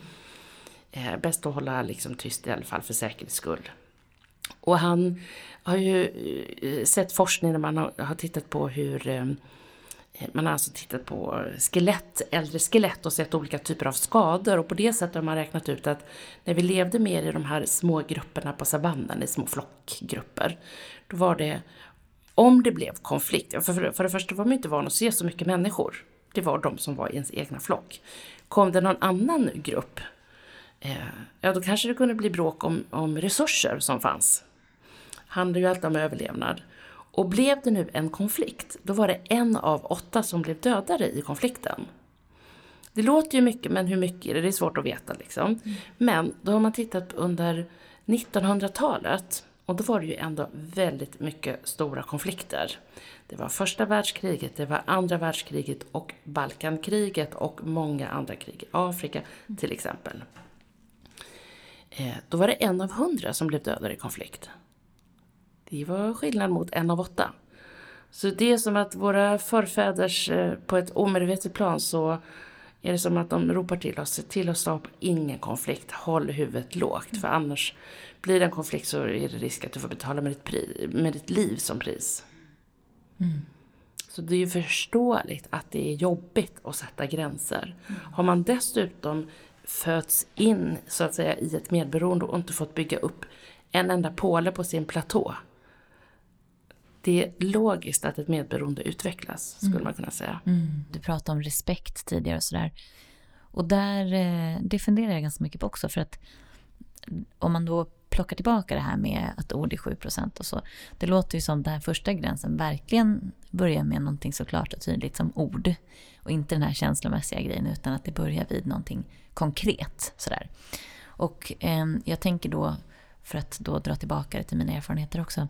Eh, bäst att hålla liksom tyst i alla fall för säkerhets skull. Och han har ju eh, sett forskning när man har, tittat på hur eh, man har alltså tittat på skelett, äldre skelett och sett olika typer av skador och på det sättet har man räknat ut att när vi levde mer i de här små grupperna på savannen, i små flockgrupper, då var det, om det blev konflikt, för, för det första var man inte van att se så mycket människor, det var de som var i ens egna flock. Kom det någon annan grupp, eh, ja då kanske det kunde bli bråk om, om resurser som fanns. Handlar ju alltid om överlevnad. Och blev det nu en konflikt, då var det en av åtta som blev dödade i konflikten. Det låter ju mycket, men hur mycket är det? Det är svårt att veta liksom. Mm. Men då har man tittat under 1900-talet och då var det ju ändå väldigt mycket stora konflikter. Det var första världskriget, det var andra världskriget och Balkankriget och många andra krig i Afrika till exempel. Eh, då var det en av hundra som blev dödade i konflikt. Det var skillnad mot en av åtta. Så det är som att våra förfäders eh, på ett omedvetet plan så är det som att de ropar till oss, se till att stoppa ingen konflikt, håll huvudet lågt. För annars blir det en konflikt så är det risk att du får betala med ditt, pri, med ditt liv som pris. Mm. Så det är ju förståeligt att det är jobbigt att sätta gränser. Mm. Har man dessutom fötts in så att säga i ett medberoende och inte fått bygga upp en enda påle på sin platå det är logiskt att ett medberoende utvecklas, skulle mm. man kunna säga. Mm. Du pratade om respekt tidigare och sådär. Och där, eh, det funderar jag ganska mycket på också, för att om man då plockar tillbaka det här med att ord är 7% och så. Det låter ju som den här första gränsen verkligen börjar med någonting så klart och tydligt som ord. Och inte den här känslomässiga grejen utan att det börjar vid någonting konkret. Sådär. Och eh, jag tänker då, för att då dra tillbaka det till mina erfarenheter också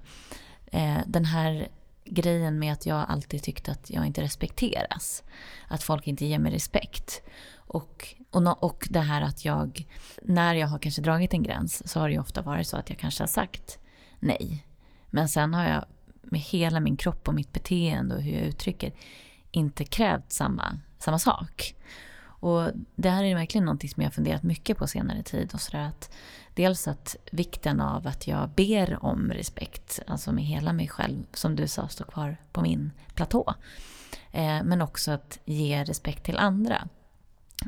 eh, den här grejen med att jag alltid tyckte att jag inte respekteras. Att folk inte ger mig respekt. Och, och, och det här att jag, när jag har kanske dragit en gräns så har det ju ofta varit så att jag kanske har sagt nej. Men sen har jag med hela min kropp och mitt beteende och hur jag uttrycker inte krävt samma, samma sak. Och det här är verkligen någonting som jag har funderat mycket på senare tid. Och så att dels att vikten av att jag ber om respekt, alltså med hela mig själv, som du sa, står kvar på min platå. Eh, men också att ge respekt till andra.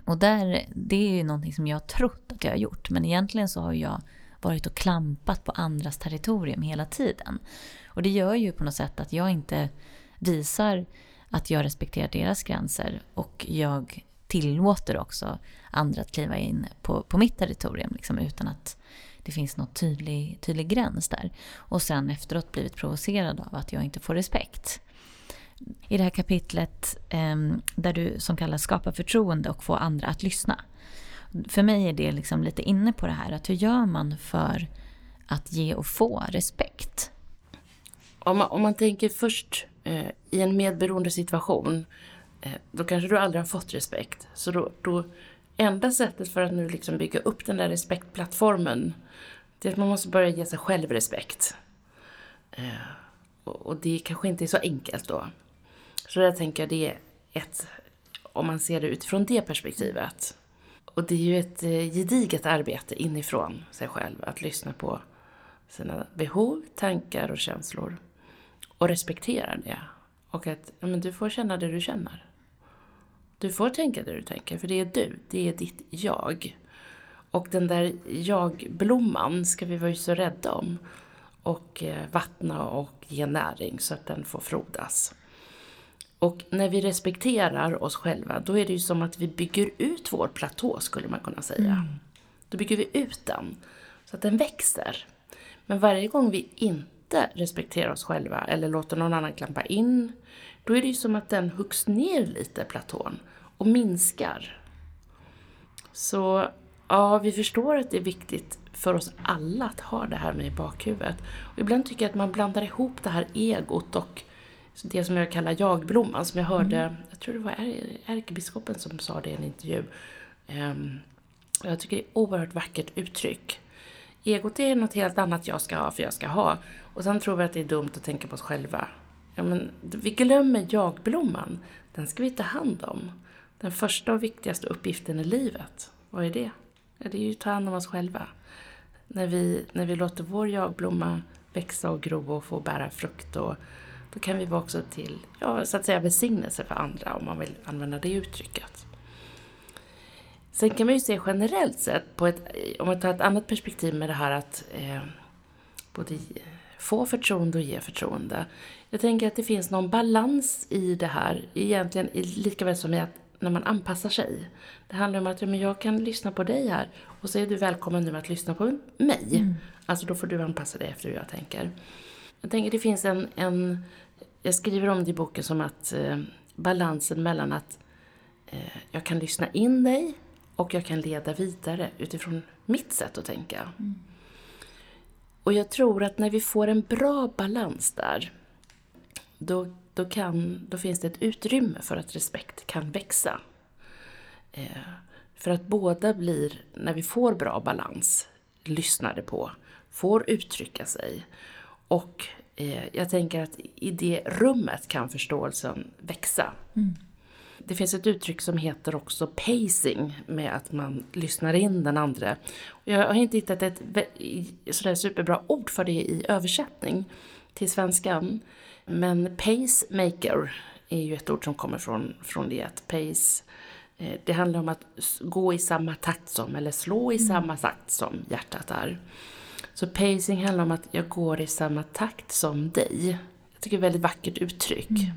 Och där, det är ju någonting som jag har trott att jag har gjort, men egentligen så har jag varit och klampat på andras territorium hela tiden. Och det gör ju på något sätt att jag inte visar att jag respekterar deras gränser och jag tillåter också andra att kliva in på, på mitt territorium liksom, utan att det finns någon tydlig, tydlig gräns där. Och sen efteråt blivit provocerad av att jag inte får respekt. I det här kapitlet eh, där du som kallas skapa förtroende och få andra att lyssna. För mig är det liksom lite inne på det här att hur gör man för att ge och få respekt? Om man, om man tänker först eh, i en medberoende situation Eh, Eh, då kanske du aldrig har fått respekt. Så då, då enda sättet för att nu liksom bygga upp den där respektplattformen, det är att man måste börja ge sig själv respekt. Eh, och det kanske inte är så enkelt då. Så jag tänker det är ett, om man ser det utifrån det perspektivet. Och det är ju ett eh, gediget arbete inifrån sig själv, att lyssna på sina behov, tankar och känslor. Och respektera det. Och att ja, men du får känna det du känner. Du får tänka det du tänker, för det är du. Det är ditt jag. Och den där jag-blomman ska vi vara så rädda om. Och eh, vattna och ge näring så att den får frodas. Och när vi respekterar oss själva, då är det ju som att vi bygger ut vår platå, skulle man kunna säga. Mm. Då bygger vi ut den, så att den växer. Men varje gång vi inte respekterar oss själva, eller låter någon annan klampa in, då är det ju som att den huggs ner lite, platån, och minskar. Så ja, vi förstår att det är viktigt för oss alla att ha det här med i bakhuvudet. Och ibland tycker jag att man blandar ihop det här egot och det som jag kallar jagblomman, som jag hörde, mm. jag tror det var ärkebiskopen som sa det i en intervju. Um, jag tycker det är ett oerhört vackert uttryck. Egot är något helt annat jag ska ha för jag ska ha. Och sen tror vi att det är dumt att tänka på oss själva. Ja, men vi glömmer jagblomman. Den ska vi ta hand om. Den första och viktigaste uppgiften i livet, vad är det? Ja, det är ju att ta hand om oss själva. När vi, när vi låter vår jagblomma växa och gro och få bära frukt och då kan vi vara också till, ja, så att säga välsignelse för andra om man vill använda det uttrycket. Sen kan man ju se generellt sett, på ett, om man tar ett annat perspektiv med det här att eh, både få förtroende och ge förtroende. Jag tänker att det finns någon balans i det här, egentligen lika väl som i att när man anpassar sig. Det handlar om att ja, men jag kan lyssna på dig här och så är du välkommen nu att lyssna på mig. Mm. Alltså då får du anpassa dig efter hur jag tänker. Jag tänker det finns en, en jag skriver om det i boken som att eh, balansen mellan att eh, jag kan lyssna in dig och jag kan leda vidare utifrån mitt sätt att tänka. Mm. Och jag tror att när vi får en bra balans där, då, då, kan, då finns det ett utrymme för att respekt kan växa. Eh, för att båda blir, när vi får bra balans, lyssnade på, får uttrycka sig och eh, jag tänker att i det rummet kan förståelsen växa. Mm. Det finns ett uttryck som heter också pacing, med att man lyssnar in den andra. Jag har inte hittat ett sådär superbra ord för det i översättning till svenskan. Men pacemaker är ju ett ord som kommer från, från det. Att pace, eh, det handlar om att gå i samma takt som, eller slå i mm. samma takt som hjärtat är. Så pacing handlar om att jag går i samma takt som dig. Jag tycker det är ett väldigt vackert uttryck. Mm.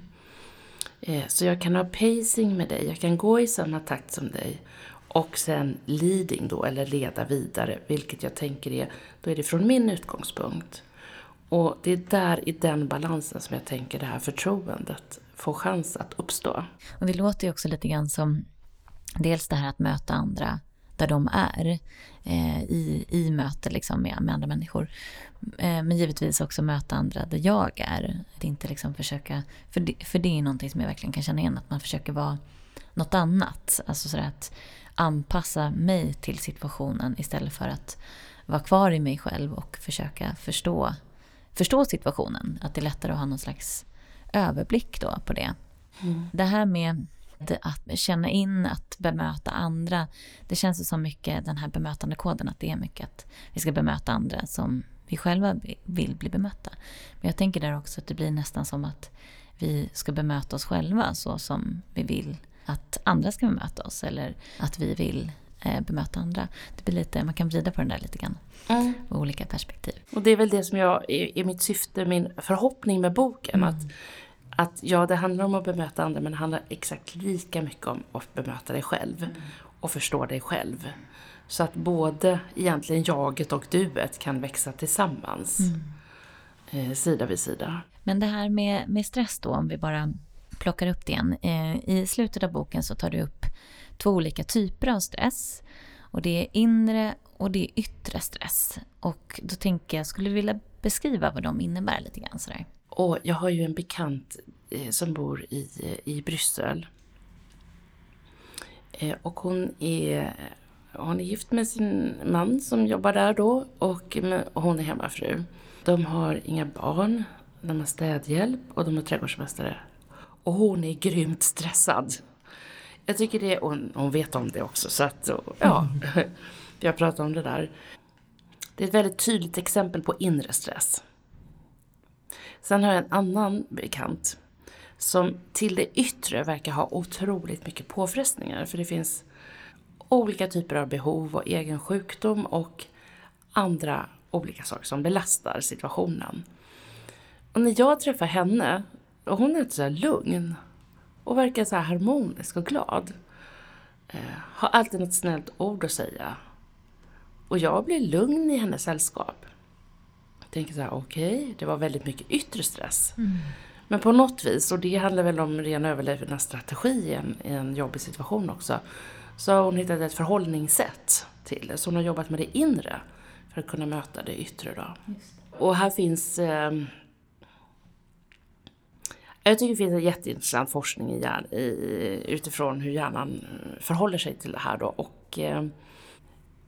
Eh, så jag kan ha pacing med dig, jag kan gå i samma takt som dig. Och sen leading då, eller leda vidare, vilket jag tänker är, då är det från min utgångspunkt. Och det är där, i den balansen, som jag tänker det här förtroendet får chans att uppstå. Och det låter ju också lite grann som dels det här att möta andra där de är eh, i, i möte liksom med, med andra människor. Eh, men givetvis också möta andra där jag är. Att inte liksom försöka, för det, för det är någonting som jag verkligen kan känna igen, att man försöker vara något annat. Alltså sådär att anpassa mig till situationen istället för att vara kvar i mig själv och försöka förstå, förstå situationen. Att det är lättare att ha någon slags överblick då på det. Mm. Det här med att känna in, att bemöta andra. Det känns ju som mycket den här bemötandekoden, att det är mycket att vi ska bemöta andra som vi själva vill bli bemötta. Men jag tänker där också att det blir nästan som att vi ska bemöta oss själva så som vi vill att andra ska bemöta oss eller att vi vill bemöta andra. Det blir lite, man kan vrida på den där lite grann. Mm. olika perspektiv. Och det är väl det som jag, är mitt syfte, min förhoppning med boken. Mm. Att att ja, det handlar om att bemöta andra men det handlar exakt lika mycket om att bemöta dig själv mm. och förstå dig själv. Så att både egentligen jaget och duet kan växa tillsammans. Mm. Eh, sida vid sida. Men det här med, med stress då, om vi bara plockar upp det igen. Eh, I slutet av boken så tar du upp två olika typer av stress. Och det är inre och det är yttre stress. Och då tänker jag, skulle du vilja beskriva vad de innebär lite grann sådär? Och jag har ju en bekant eh, som bor i, eh, i Bryssel. Eh, och hon är, hon är gift med sin man som jobbar där då och, och hon är hemmafru. De har inga barn, de har städhjälp och de har trädgårdsmästare. Och hon är grymt stressad. Jag tycker det, och hon vet om det också så att, ja, vi har pratat om det där. Det är ett väldigt tydligt exempel på inre stress. Sen har jag en annan bekant som till det yttre verkar ha otroligt mycket påfrestningar. För det finns olika typer av behov och egen sjukdom och andra olika saker som belastar situationen. Och när jag träffar henne, och hon är så här lugn och verkar så harmonisk och glad. Eh, har alltid något snällt ord att säga. Och jag blir lugn i hennes sällskap tänker så här, okej, okay, det var väldigt mycket yttre stress. Mm. Men på något vis, och det handlar väl om ren överlevnadsstrategi i en, i en jobbig situation också, så har hon hittat ett förhållningssätt till det. Så hon har jobbat med det inre för att kunna möta det yttre. Då. Och här finns eh, jag tycker det finns en jätteintressant forskning i, hjärn, i, utifrån hur hjärnan eh, förhåller sig till det här. Då. Och, eh,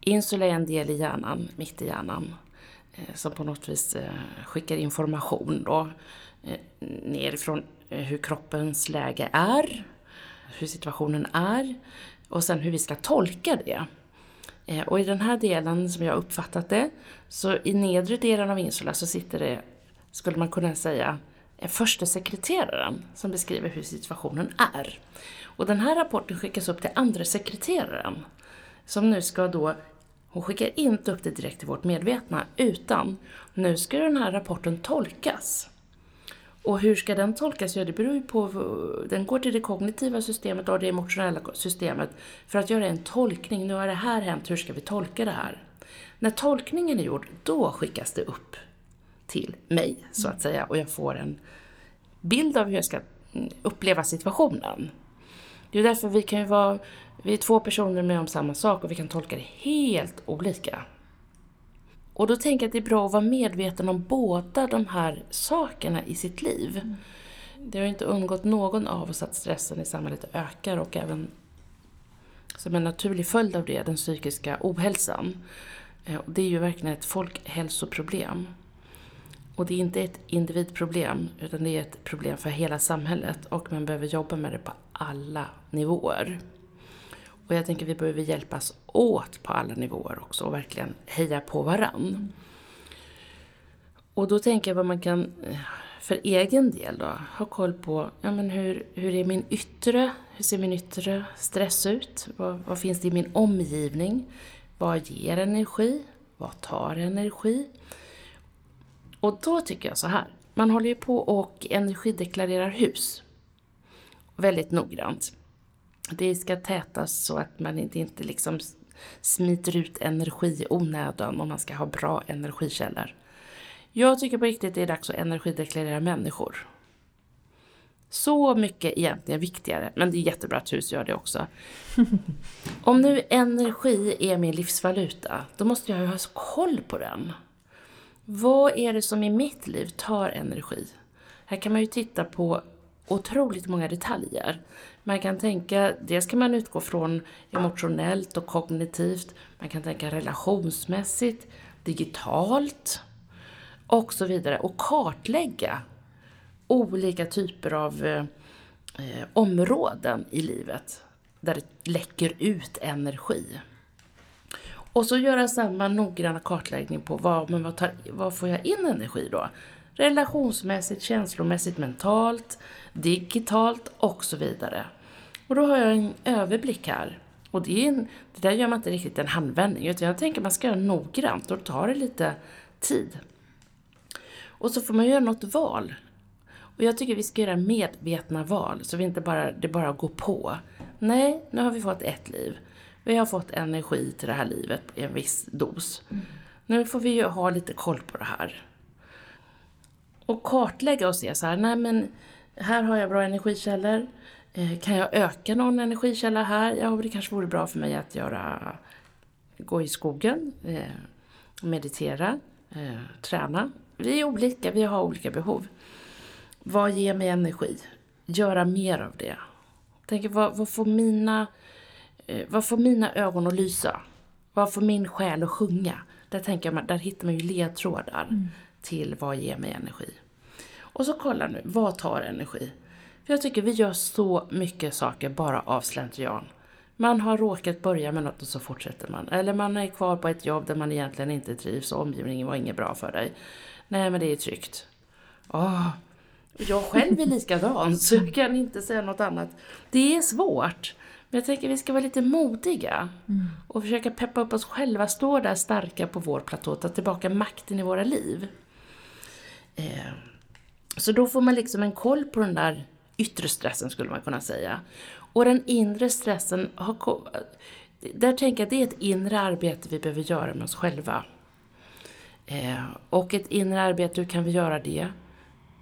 insula är en del i hjärnan, mitt i hjärnan, eh, som på något vis eh, skickar information då, eh, nerifrån eh, hur kroppens läge är, hur situationen är och sen hur vi ska tolka det. Eh, och i den här delen som jag uppfattat det, så i nedre delen av insula så sitter det, skulle man kunna säga, första sekreteraren som beskriver hur situationen är. Och den här rapporten skickas upp till andra sekreteraren som nu ska då hon skickar inte upp det direkt till vårt medvetna utan nu ska den här rapporten tolkas. Och hur ska den tolkas? Ja, det beror ju på, den går till det kognitiva systemet och det emotionella systemet för att göra en tolkning. Nu har det här hänt, hur ska vi tolka det här? När tolkningen är gjord, då skickas det upp till mig, så att säga, och jag får en bild av hur jag ska uppleva situationen. Det är därför vi kan ju vara, vi är två personer med om samma sak och vi kan tolka det helt olika. Och då tänker jag att det är bra att vara medveten om båda de här sakerna i sitt liv. Mm. Det har ju inte undgått någon av oss att stressen i samhället ökar och även som en naturlig följd av det, den psykiska ohälsan. Eh, det är ju verkligen ett folkhälsoproblem. Och det är inte ett individproblem, utan det är ett problem för hela samhället och man behöver jobba med det på alla nivåer. Och jag tänker att vi behöver hjälpas åt på alla nivåer också och verkligen heja på varann. Och då tänker jag vad man kan eh, för egen del då ha koll på, ja men hur, hur är min yttre, hur ser min yttre stress ut? Vad, vad finns det i min omgivning? Vad ger energi? Vad tar energi? Och då tycker jag så här, man håller ju på och energideklarerar hus väldigt noggrant. Det ska tätas så att man inte, inte liksom smiter ut energi i onödan om man ska ha bra energikällor. Jag tycker på riktigt det är dags att energideklarera människor. Så mycket egentligen viktigare, men det är jättebra att hus gör det också. Om nu energi är min livsvaluta, då måste jag ju ha koll på den. Vad är det som i mitt liv tar energi? Här kan man ju titta på otroligt många detaljer. Man kan tänka, dels kan man utgå från emotionellt och kognitivt, man kan tänka relationsmässigt, digitalt och så vidare. Och kartlägga olika typer av eh, områden i livet där det läcker ut energi. Och så göra samma noggranna kartläggning på vad, men vad, tar, vad får jag in energi då? Relationsmässigt, känslomässigt, mentalt, digitalt och så vidare. Och då har jag en överblick här. Och det, är en, det där gör man inte riktigt en handvändning, utan jag tänker att man ska göra noggrant och då tar det lite tid. Och så får man göra något val. Och jag tycker vi ska göra medvetna val, så vi inte bara, det bara går på. Nej, nu har vi fått ett liv. Vi har fått energi till det här livet i en viss dos. Mm. Nu får vi ju ha lite koll på det här. Och kartlägga och se så här, nej men här har jag bra energikällor. Eh, kan jag öka någon energikälla här? Ja, det kanske vore bra för mig att göra, gå i skogen, eh, meditera, eh, träna. Vi är olika, vi har olika behov. Vad ger mig energi? Göra mer av det. Tänk, vad, vad får mina vad får mina ögon att lysa? Vad får min själ att sjunga? Där, tänker man, där hittar man ju ledtrådar mm. till vad ger mig energi. Och så kolla nu, vad tar energi? För jag tycker vi gör så mycket saker bara av slentrian. Man har råkat börja med något och så fortsätter man. Eller man är kvar på ett jobb där man egentligen inte trivs och omgivningen var inget bra för dig. Nej, men det är tryggt. Åh, jag själv är likadan, så jag kan inte säga något annat. Det är svårt. Men jag tänker att vi ska vara lite modiga mm. och försöka peppa upp oss själva, stå där starka på vår platå, ta tillbaka makten i våra liv. Eh, så då får man liksom en koll på den där yttre stressen skulle man kunna säga. Och den inre stressen, har, där tänker jag att det är ett inre arbete vi behöver göra med oss själva. Eh, och ett inre arbete, hur kan vi göra det?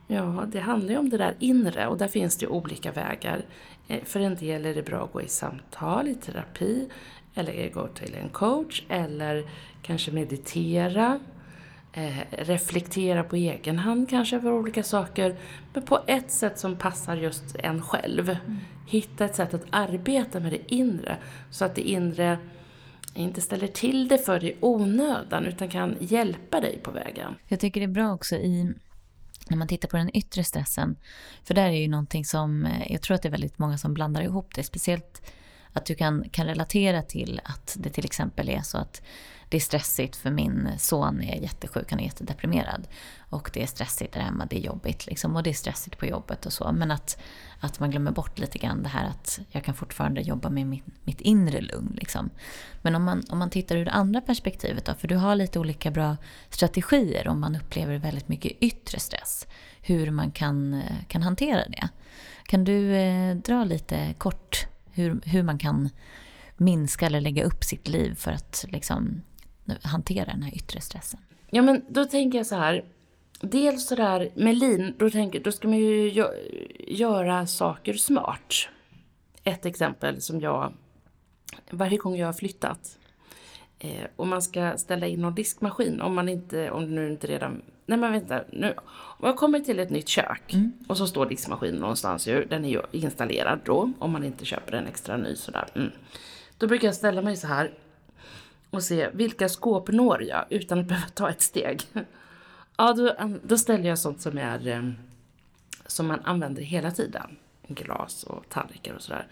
Ja, det handlar ju om det där inre och där finns det olika vägar. Eh, för en del är det bra att gå i samtal, i terapi, eller gå till en coach, eller kanske meditera, eh, reflektera på egen hand kanske över olika saker, men på ett sätt som passar just en själv. Mm. Hitta ett sätt att arbeta med det inre, så att det inre inte ställer till det för dig onödan, utan kan hjälpa dig på vägen. Jag tycker det är bra också i när man tittar på den yttre stressen. För där är ju någonting som, eh, jag tror att det är väldigt många som blandar ihop det. Speciellt att du kan, kan relatera till att det till exempel är så att det är stressigt för min son är jättesjuk, han är jättedeprimerad. Och det är stressigt där hemma, det är jobbigt liksom, och det är stressigt på jobbet och så. Men att, att man glömmer bort lite grann det här att jag kan fortfarande jobba med mitt, mitt inre lugn. Liksom. Men om man, om man tittar ur det andra perspektivet då, för du har lite olika bra strategier om man upplever väldigt mycket yttre stress. Hur man kan, kan hantera det. Kan du eh, dra lite kort hur, hur man kan minska eller lägga upp sitt liv för att liksom, hantera den här yttre stressen? Ja, men då tänker jag så här. Dels så där med lin, då, tänker, då ska man ju gö göra saker smart. Ett exempel som jag, varje gång jag har flyttat eh, och man ska ställa in någon diskmaskin, om man inte, om nu inte redan, nej men vänta, nu, om jag kommer till ett nytt kök mm. och så står diskmaskinen någonstans ju, den är ju installerad då, om man inte köper en extra ny sådär. Mm. Då brukar jag ställa mig så här och se vilka skåp når jag utan att behöva ta ett steg. Ja, då, då ställer jag sånt som är eh, som man använder hela tiden. Glas och tallrikar och sådär.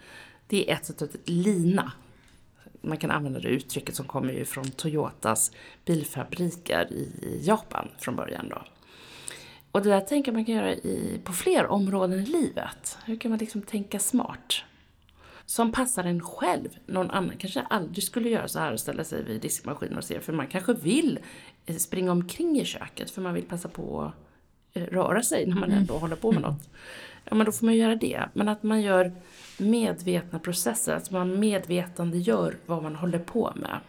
Det är ett sätt att lina. Man kan använda det uttrycket som kommer ju från Toyotas bilfabriker i Japan från början då. Och det där tänker man kan göra i, på fler områden i livet. Hur kan man liksom tänka smart? Som passar en själv. Någon annan kanske aldrig skulle göra så här och ställa sig vid diskmaskinen och se, för man kanske vill eh, springa omkring i köket för man vill passa på att eh, röra sig när man mm. ändå håller på med något. Ja, men då får man göra det. Men att man gör medvetna processer, att man medvetande gör vad man håller på med.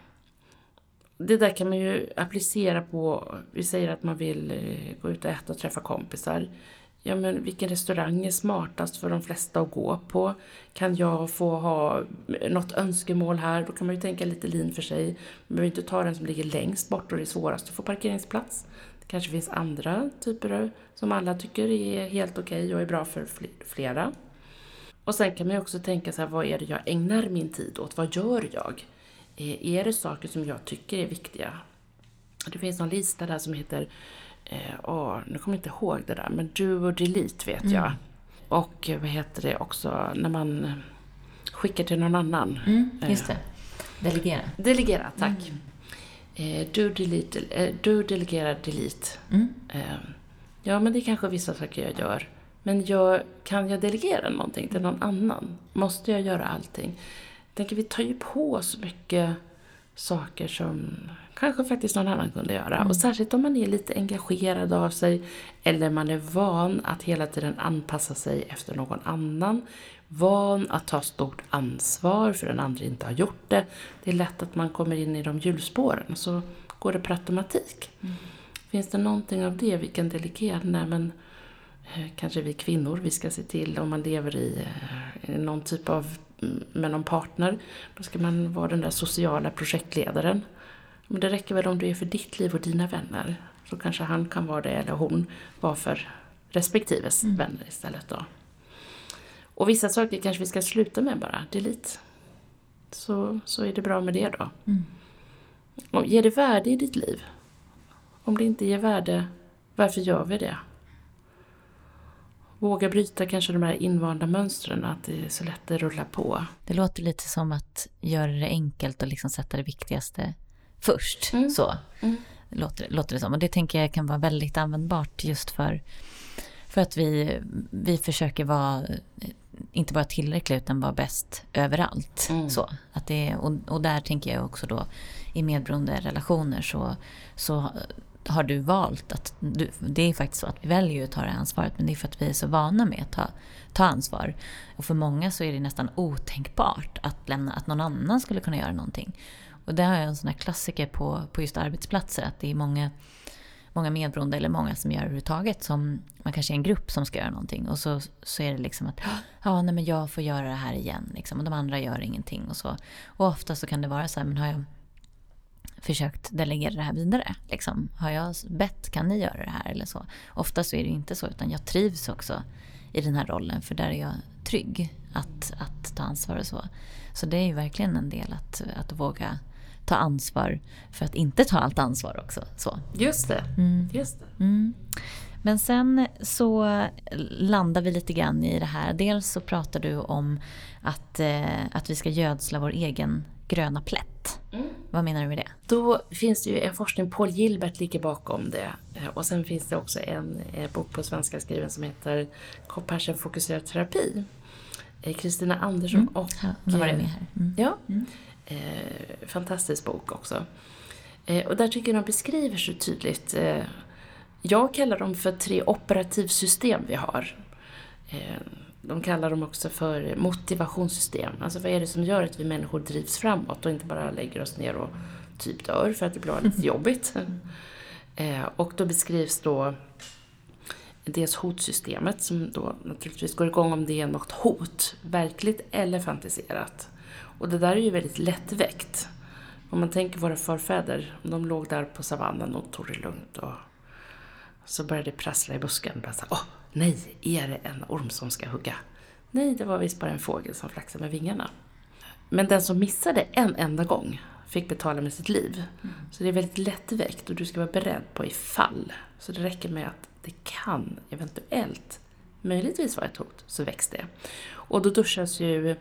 Det där kan man ju applicera på, vi säger att man vill eh, gå ut och äta och träffa kompisar ja men vilken restaurang är smartast för de flesta att gå på? Kan jag få ha något önskemål här? Då kan man ju tänka lite lin för sig. Man behöver inte ta den som ligger längst bort och det är svårast att få parkeringsplats. Det kanske finns andra typer som alla tycker är helt okej okay och är bra för flera. Och sen kan man ju också tänka så här, vad är det jag ägnar min tid åt? Vad gör jag? Eh, är det saker som jag tycker är viktiga? Det finns en lista där som heter eh, åh, nu kommer jag inte ihåg det där, men och delete vet mm. jag. Och vad heter det också när man skickar till någon annan. Mm, just det. Delegera. Delegera, tack. Mm. Eh, do, delete, eh, do, delegera, delete. Mm. Eh, ja, men det är kanske vissa saker jag gör. Men jag, kan jag delegera någonting till någon annan? Måste jag göra allting? Jag tänker, vi tar ju på så mycket saker som kanske faktiskt någon annan kunde göra. Mm. Och särskilt om man är lite engagerad av sig eller man är van att hela tiden anpassa sig efter någon annan. Van att ta stort ansvar för den andra inte har gjort det. Det är lätt att man kommer in i de hjulspåren så går det per automatik. Mm. Finns det någonting av det vi kan delegera? Nej, men eh, kanske vi kvinnor, vi ska se till om man lever i eh, någon typ av mm, med någon partner, då ska man vara den där sociala projektledaren. Men det räcker väl om du är för ditt liv och dina vänner. Så kanske han kan vara det, eller hon, vara för respektives mm. vänner istället då. Och vissa saker kanske vi ska sluta med bara, delete. Så, så är det bra med det då. Mm. Och ger det värde i ditt liv? Om det inte ger värde, varför gör vi det? Våga bryta kanske de här invanda mönstren, att det är så lätt att rulla på. Det låter lite som att göra det enkelt och liksom sätta det viktigaste först. Mm. Så mm. Låter, låter det som. Och det tänker jag kan vara väldigt användbart just för, för att vi, vi försöker vara inte bara tillräckliga utan vara bäst överallt. Mm. Så, att det, och, och där tänker jag också då i medberoende relationer så, så har du valt att... Du, det är faktiskt så att vi väljer att ta det ansvaret men det är för att vi är så vana med att ta, ta ansvar. Och för många så är det nästan otänkbart att, lämna, att någon annan skulle kunna göra någonting. Och det har jag en sån här klassiker på, på just arbetsplatser, att det är många, många medberoende eller många som gör överhuvudtaget som man kanske är en grupp som ska göra någonting och så, så är det liksom att ja, nej, men jag får göra det här igen liksom, och de andra gör ingenting och så. Och ofta så kan det vara så här, men har jag försökt delegera det här vidare? Liksom? Har jag bett, kan ni göra det här eller så? Ofta så är det inte så, utan jag trivs också i den här rollen för där är jag trygg att, att ta ansvar och så. Så det är ju verkligen en del att, att våga ta ansvar för att inte ta allt ansvar också. Så. Just det. Mm. Just det. Mm. Men sen så landar vi lite grann i det här. Dels så pratar du om att, eh, att vi ska gödsla vår egen gröna plätt. Mm. Vad menar du med det? Då finns det ju en forskning, Paul Gilbert ligger bakom det. Eh, och sen finns det också en eh, bok på svenska skriven som heter Compassion fokuserad terapi. Eh, Kristina Andersson mm. och... Ja, var det med här. Mm. Ja. Eh, fantastisk bok också. Eh, och där tycker jag de beskriver så tydligt. Eh, jag kallar dem för tre operativsystem vi har. De kallar dem också för motivationssystem. Alltså vad är det som gör att vi människor drivs framåt och inte bara lägger oss ner och typ dör för att det blir lite jobbigt. Eh, och då beskrivs då dels hotsystemet som då naturligtvis går igång om det är något hot, verkligt eller fantiserat. Och det där är ju väldigt lättväckt. Om man tänker våra förfäder, de låg där på savannen och tog det lugnt och så började det prassla i busken. Bara så, Åh, nej, är det en orm som ska hugga? Nej, det var visst bara en fågel som flaxade med vingarna. Men den som missade en enda gång fick betala med sitt liv. Mm. Så det är väldigt lättväckt och du ska vara beredd på ifall. Så det räcker med att det kan eventuellt möjligtvis vara ett hot, så väcks det. Och då duschas ju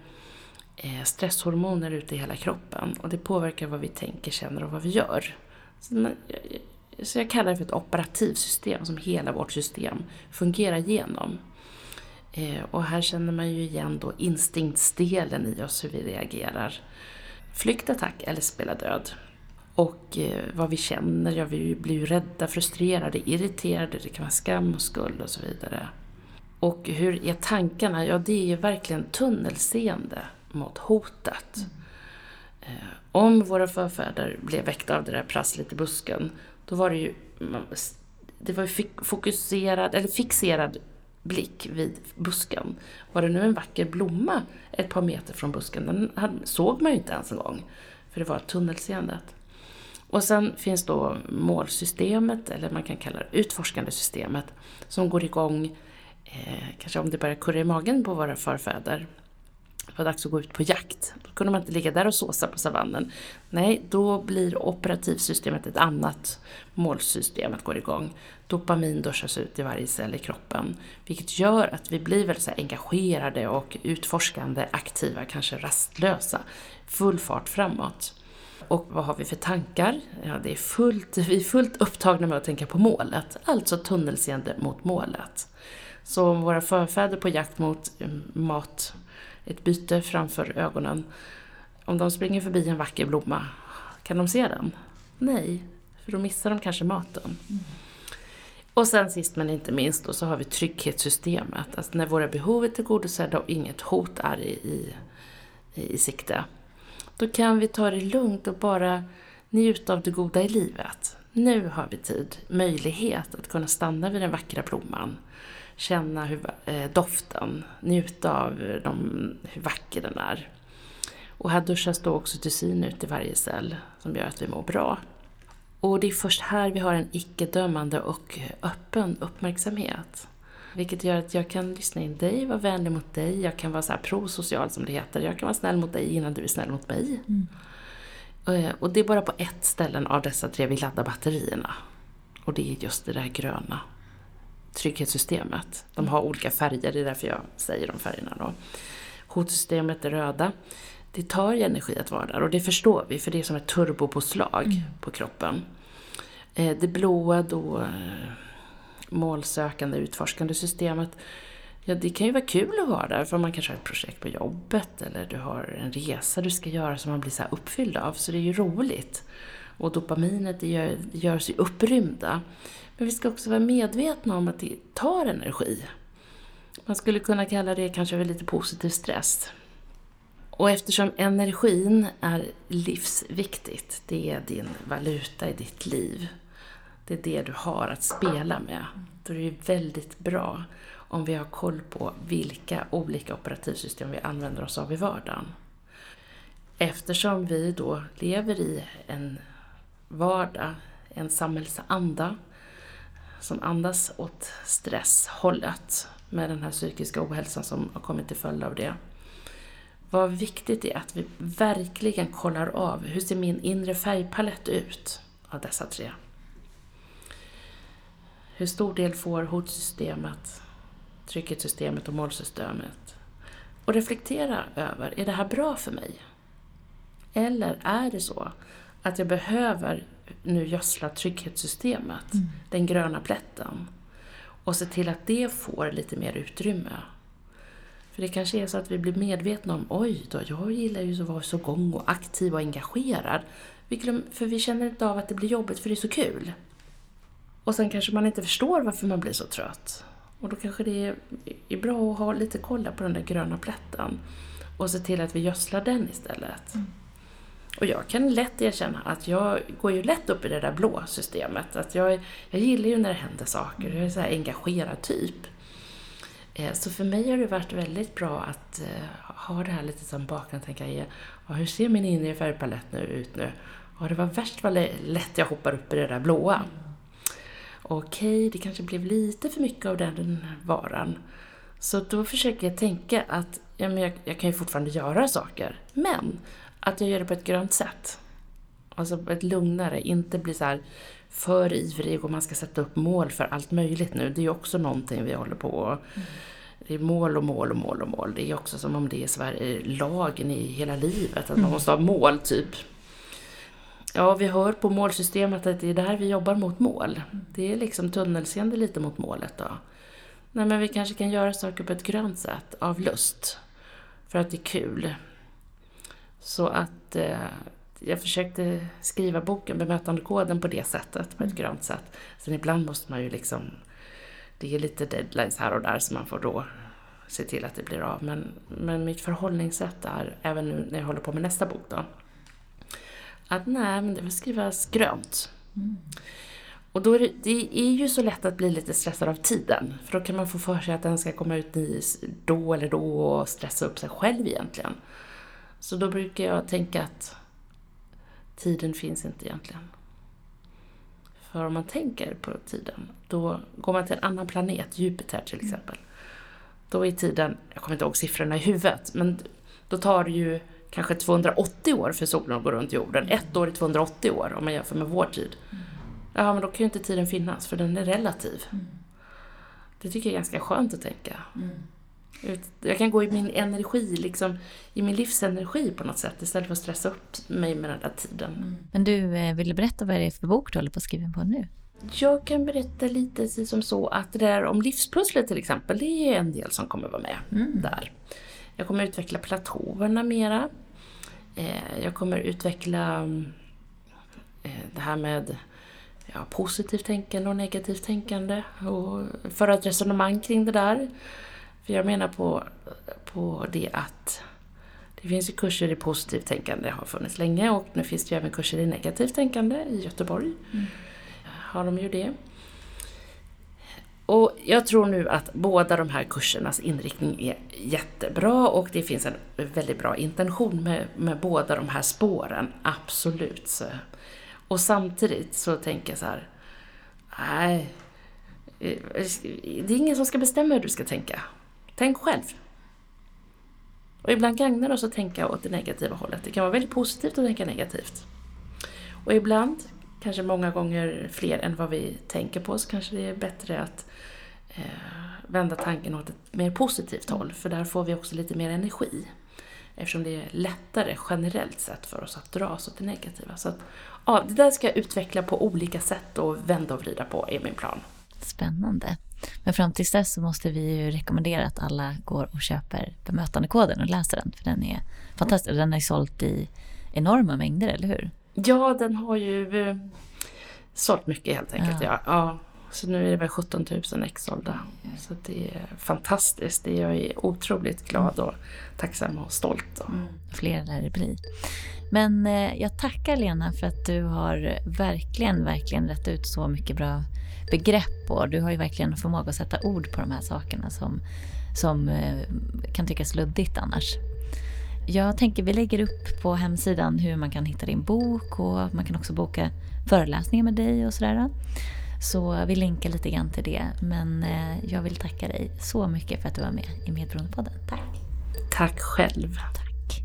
Eh, stresshormoner ute i hela kroppen och det påverkar vad vi tänker, känner och vad vi gör. Så jag kallar det för ett operativsystem som hela vårt system fungerar genom. Eh, och här känner man ju igen då instinktsdelen i oss, hur vi reagerar. Flykt, attack eller spela död. Och eh, vad vi känner, ja vi blir ju rädda, frustrerade, irriterade, det kan vara skam och skuld och så vidare. Och hur är tankarna? Ja, det är ju verkligen tunnelseende mot hotet. Mm. Eh, om våra förfäder blev väckta av det där prasslet i busken då var det ju det var fokuserad, eller fixerad blick vid busken. Var det nu en vacker blomma ett par meter från busken, den såg man ju inte ens en gång. För det var tunnelseendet. Och sen finns då målsystemet, eller man kan kalla det utforskande systemet, som går igång, eh, kanske om det börjar kurra i magen på våra förfäder, det var dags att gå ut på jakt. Då kunde man inte ligga där och såsa på savannen. Nej, då blir operativsystemet ett annat. Målsystemet går igång. Dopamin duschas ut i varje cell i kroppen. Vilket gör att vi blir väldigt så engagerade och utforskande, aktiva, kanske rastlösa. Full fart framåt. Och vad har vi för tankar? Ja, det är fullt, vi är fullt upptagna med att tänka på målet. Alltså tunnelseende mot målet. Så om våra förfäder på jakt mot mm, mat ett byte framför ögonen. Om de springer förbi en vacker blomma, kan de se den? Nej, för då missar de kanske maten. Mm. Och sen sist men inte minst då, så har vi trygghetssystemet. Alltså när våra behov är tillgodosedda och inget hot är i, i, i sikte. Då kan vi ta det lugnt och bara njuta av det goda i livet. Nu har vi tid, möjlighet att kunna stanna vid den vackra blomman känna hur, eh, doften, njuta av de, hur vacker den är. Och här duschas då också oxytocin ut i varje cell som gör att vi mår bra. Och det är först här vi har en icke-dömande och öppen uppmärksamhet. Vilket gör att jag kan lyssna in dig, vara vänlig mot dig, jag kan vara så här prosocial som det heter. Jag kan vara snäll mot dig innan du är snäll mot mig. Mm. Eh, och det är bara på ett ställe av dessa tre vi laddar batterierna. Och det är just det där gröna trygghetssystemet. De har olika färger, det är därför jag säger de färgerna. Då. Hotsystemet är röda. Det tar ju energi att vara där och det förstår vi för det är som ett turbopåslag mm. på kroppen. Eh, det blåa då eh, målsökande, utforskande systemet. Ja, det kan ju vara kul att vara där för man kanske har ett projekt på jobbet eller du har en resa du ska göra som man blir så uppfylld av. Så det är ju roligt. Och dopaminet det gör, gör sig upprymda. Men vi ska också vara medvetna om att det tar energi. Man skulle kunna kalla det kanske för lite positiv stress. Och eftersom energin är livsviktigt, det är din valuta i ditt liv, Det är det du har att spela med. Då är det väldigt bra om vi har koll på vilka olika operativsystem vi använder oss av i vardagen. Eftersom vi då lever i en vardag, en samhällsanda som andas åt stresshållet med den här psykiska ohälsan som har kommit till följd av det. Vad viktigt är att vi verkligen kollar av hur ser min inre färgpalett ut av dessa tre. Hur stor del får hotsystemet, trygghetssystemet och målsystemet? Och reflektera över, är det här bra för mig? Eller är det så att jag behöver nu gödsla trygghetssystemet, mm. den gröna plätten, och se till att det får lite mer utrymme. För det kanske är så att vi blir medvetna om, oj då, jag gillar ju att vara så gång och aktiv och engagerad. För vi känner inte av att det blir jobbigt för det är så kul. Och sen kanske man inte förstår varför man blir så trött. Och då kanske det är bra att ha lite koll på den där gröna plätten. Och se till att vi gödslar den istället. Mm. Och jag kan lätt erkänna att jag går ju lätt upp i det där blå systemet. Att jag, jag gillar ju när det händer saker, jag är så här engagerad typ. Eh, så för mig har det varit väldigt bra att eh, ha det här lite som bakgrund, tänka ja, hur ser min inre färgpalett nu ut nu? Ja, det var värst vad lätt jag hoppar upp i det där blåa. Okej, det kanske blev lite för mycket av den varan. Så då försöker jag tänka att ja, men jag, jag kan ju fortfarande göra saker, men att jag gör det på ett grönt sätt. Alltså på ett lugnare, inte bli så för ivrig och man ska sätta upp mål för allt möjligt nu. Det är ju också någonting vi håller på mm. Det är mål och mål och mål och mål. Det är också som om det är Sverige, lagen i hela livet, att man mm. måste ha mål typ. Ja, vi hör på målsystemet att det är där vi jobbar mot mål. Det är liksom tunnelseende lite mot målet då. Nej, men vi kanske kan göra saker på ett grönt sätt, av lust. För att det är kul. Så att eh, jag försökte skriva boken Bemötandekoden på det sättet, på ett mm. grönt sätt. Sen ibland måste man ju liksom, det är lite deadlines här och där så man får då se till att det blir av. Men, men mitt förhållningssätt är, även nu när jag håller på med nästa bok då, att nej, men det får skrivas grönt. Mm. Och då är det, det, är ju så lätt att bli lite stressad av tiden. För då kan man få för sig att den ska komma ut då eller då och stressa upp sig själv egentligen. Så då brukar jag tänka att tiden finns inte egentligen. För om man tänker på tiden, då går man till en annan planet, Jupiter till mm. exempel. Då är tiden, jag kommer inte ihåg siffrorna i huvudet, men då tar det ju kanske 280 år för solen att gå runt jorden. Ett år är 280 år om man jämför med vår tid. Mm. Ja, men då kan ju inte tiden finnas, för den är relativ. Mm. Det tycker jag är ganska skönt att tänka. Jag kan gå i min energi, liksom, i min livsenergi på något sätt istället för att stressa upp mig med den där tiden. Mm. Men du, eh, vill du berätta vad det är för bok du håller på att skriva på nu? Jag kan berätta lite som så att det där om livspusslet till exempel, det är en del som kommer vara med mm. där. Jag kommer utveckla platåerna mera. Eh, jag kommer utveckla eh, det här med ja, positivt tänkande och negativt tänkande och föra ett resonemang kring det där. För jag menar på, på det att det finns ju kurser i positivt tänkande, har funnits länge och nu finns det ju även kurser i negativt tänkande i Göteborg. Mm. Har de ju det. Och jag tror nu att båda de här kursernas inriktning är jättebra och det finns en väldigt bra intention med, med båda de här spåren, absolut. Så. Och samtidigt så tänker jag så här, nej, det är ingen som ska bestämma hur du ska tänka. Tänk själv. Och ibland gagnar det oss att tänka åt det negativa hållet. Det kan vara väldigt positivt att tänka negativt. Och ibland, kanske många gånger fler än vad vi tänker på, så kanske det är bättre att eh, vända tanken åt ett mer positivt håll. För där får vi också lite mer energi. Eftersom det är lättare generellt sett för oss att dra oss åt det negativa. Så att, ja, det där ska jag utveckla på olika sätt och vända och vrida på, är min plan. Spännande. Men fram tills dess så måste vi ju rekommendera att alla går och köper bemötandekoden och läser den. För den är fantastisk. Den är sålt i enorma mängder, eller hur? Ja, den har ju eh, sålt mycket helt enkelt. Ja. ja. Så nu är det väl 17 000 ex sålda. Så det är fantastiskt. Jag är otroligt glad och tacksam och stolt. Och... Mm. Fler lär det bli. Men eh, jag tackar Lena för att du har verkligen, verkligen rätt ut så mycket bra begrepp och du har ju verkligen förmåga att sätta ord på de här sakerna som, som eh, kan tyckas luddigt annars. Jag tänker vi lägger upp på hemsidan hur man kan hitta din bok och man kan också boka föreläsningar med dig och sådär. Så vi länkar lite grann till det. Men eh, jag vill tacka dig så mycket för att du var med i Medberoendepodden. Tack! Tack själv! Tack!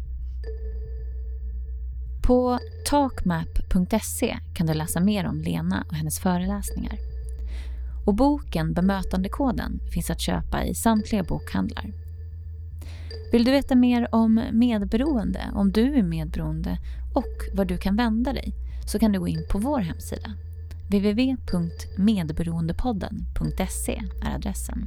På talkmap.se kan du läsa mer om Lena och hennes föreläsningar. Och boken Bemötandekoden finns att köpa i samtliga bokhandlar. Vill du veta mer om medberoende, om du är medberoende och var du kan vända dig så kan du gå in på vår hemsida. www.medberoendepodden.se är adressen.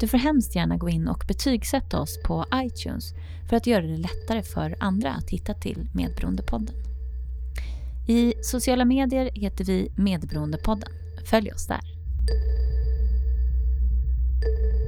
Du får hemskt gärna gå in och betygsätta oss på iTunes för att göra det lättare för andra att hitta till Medberoendepodden. I sociala medier heter vi Medberoendepodden. Följ oss där. Thank you.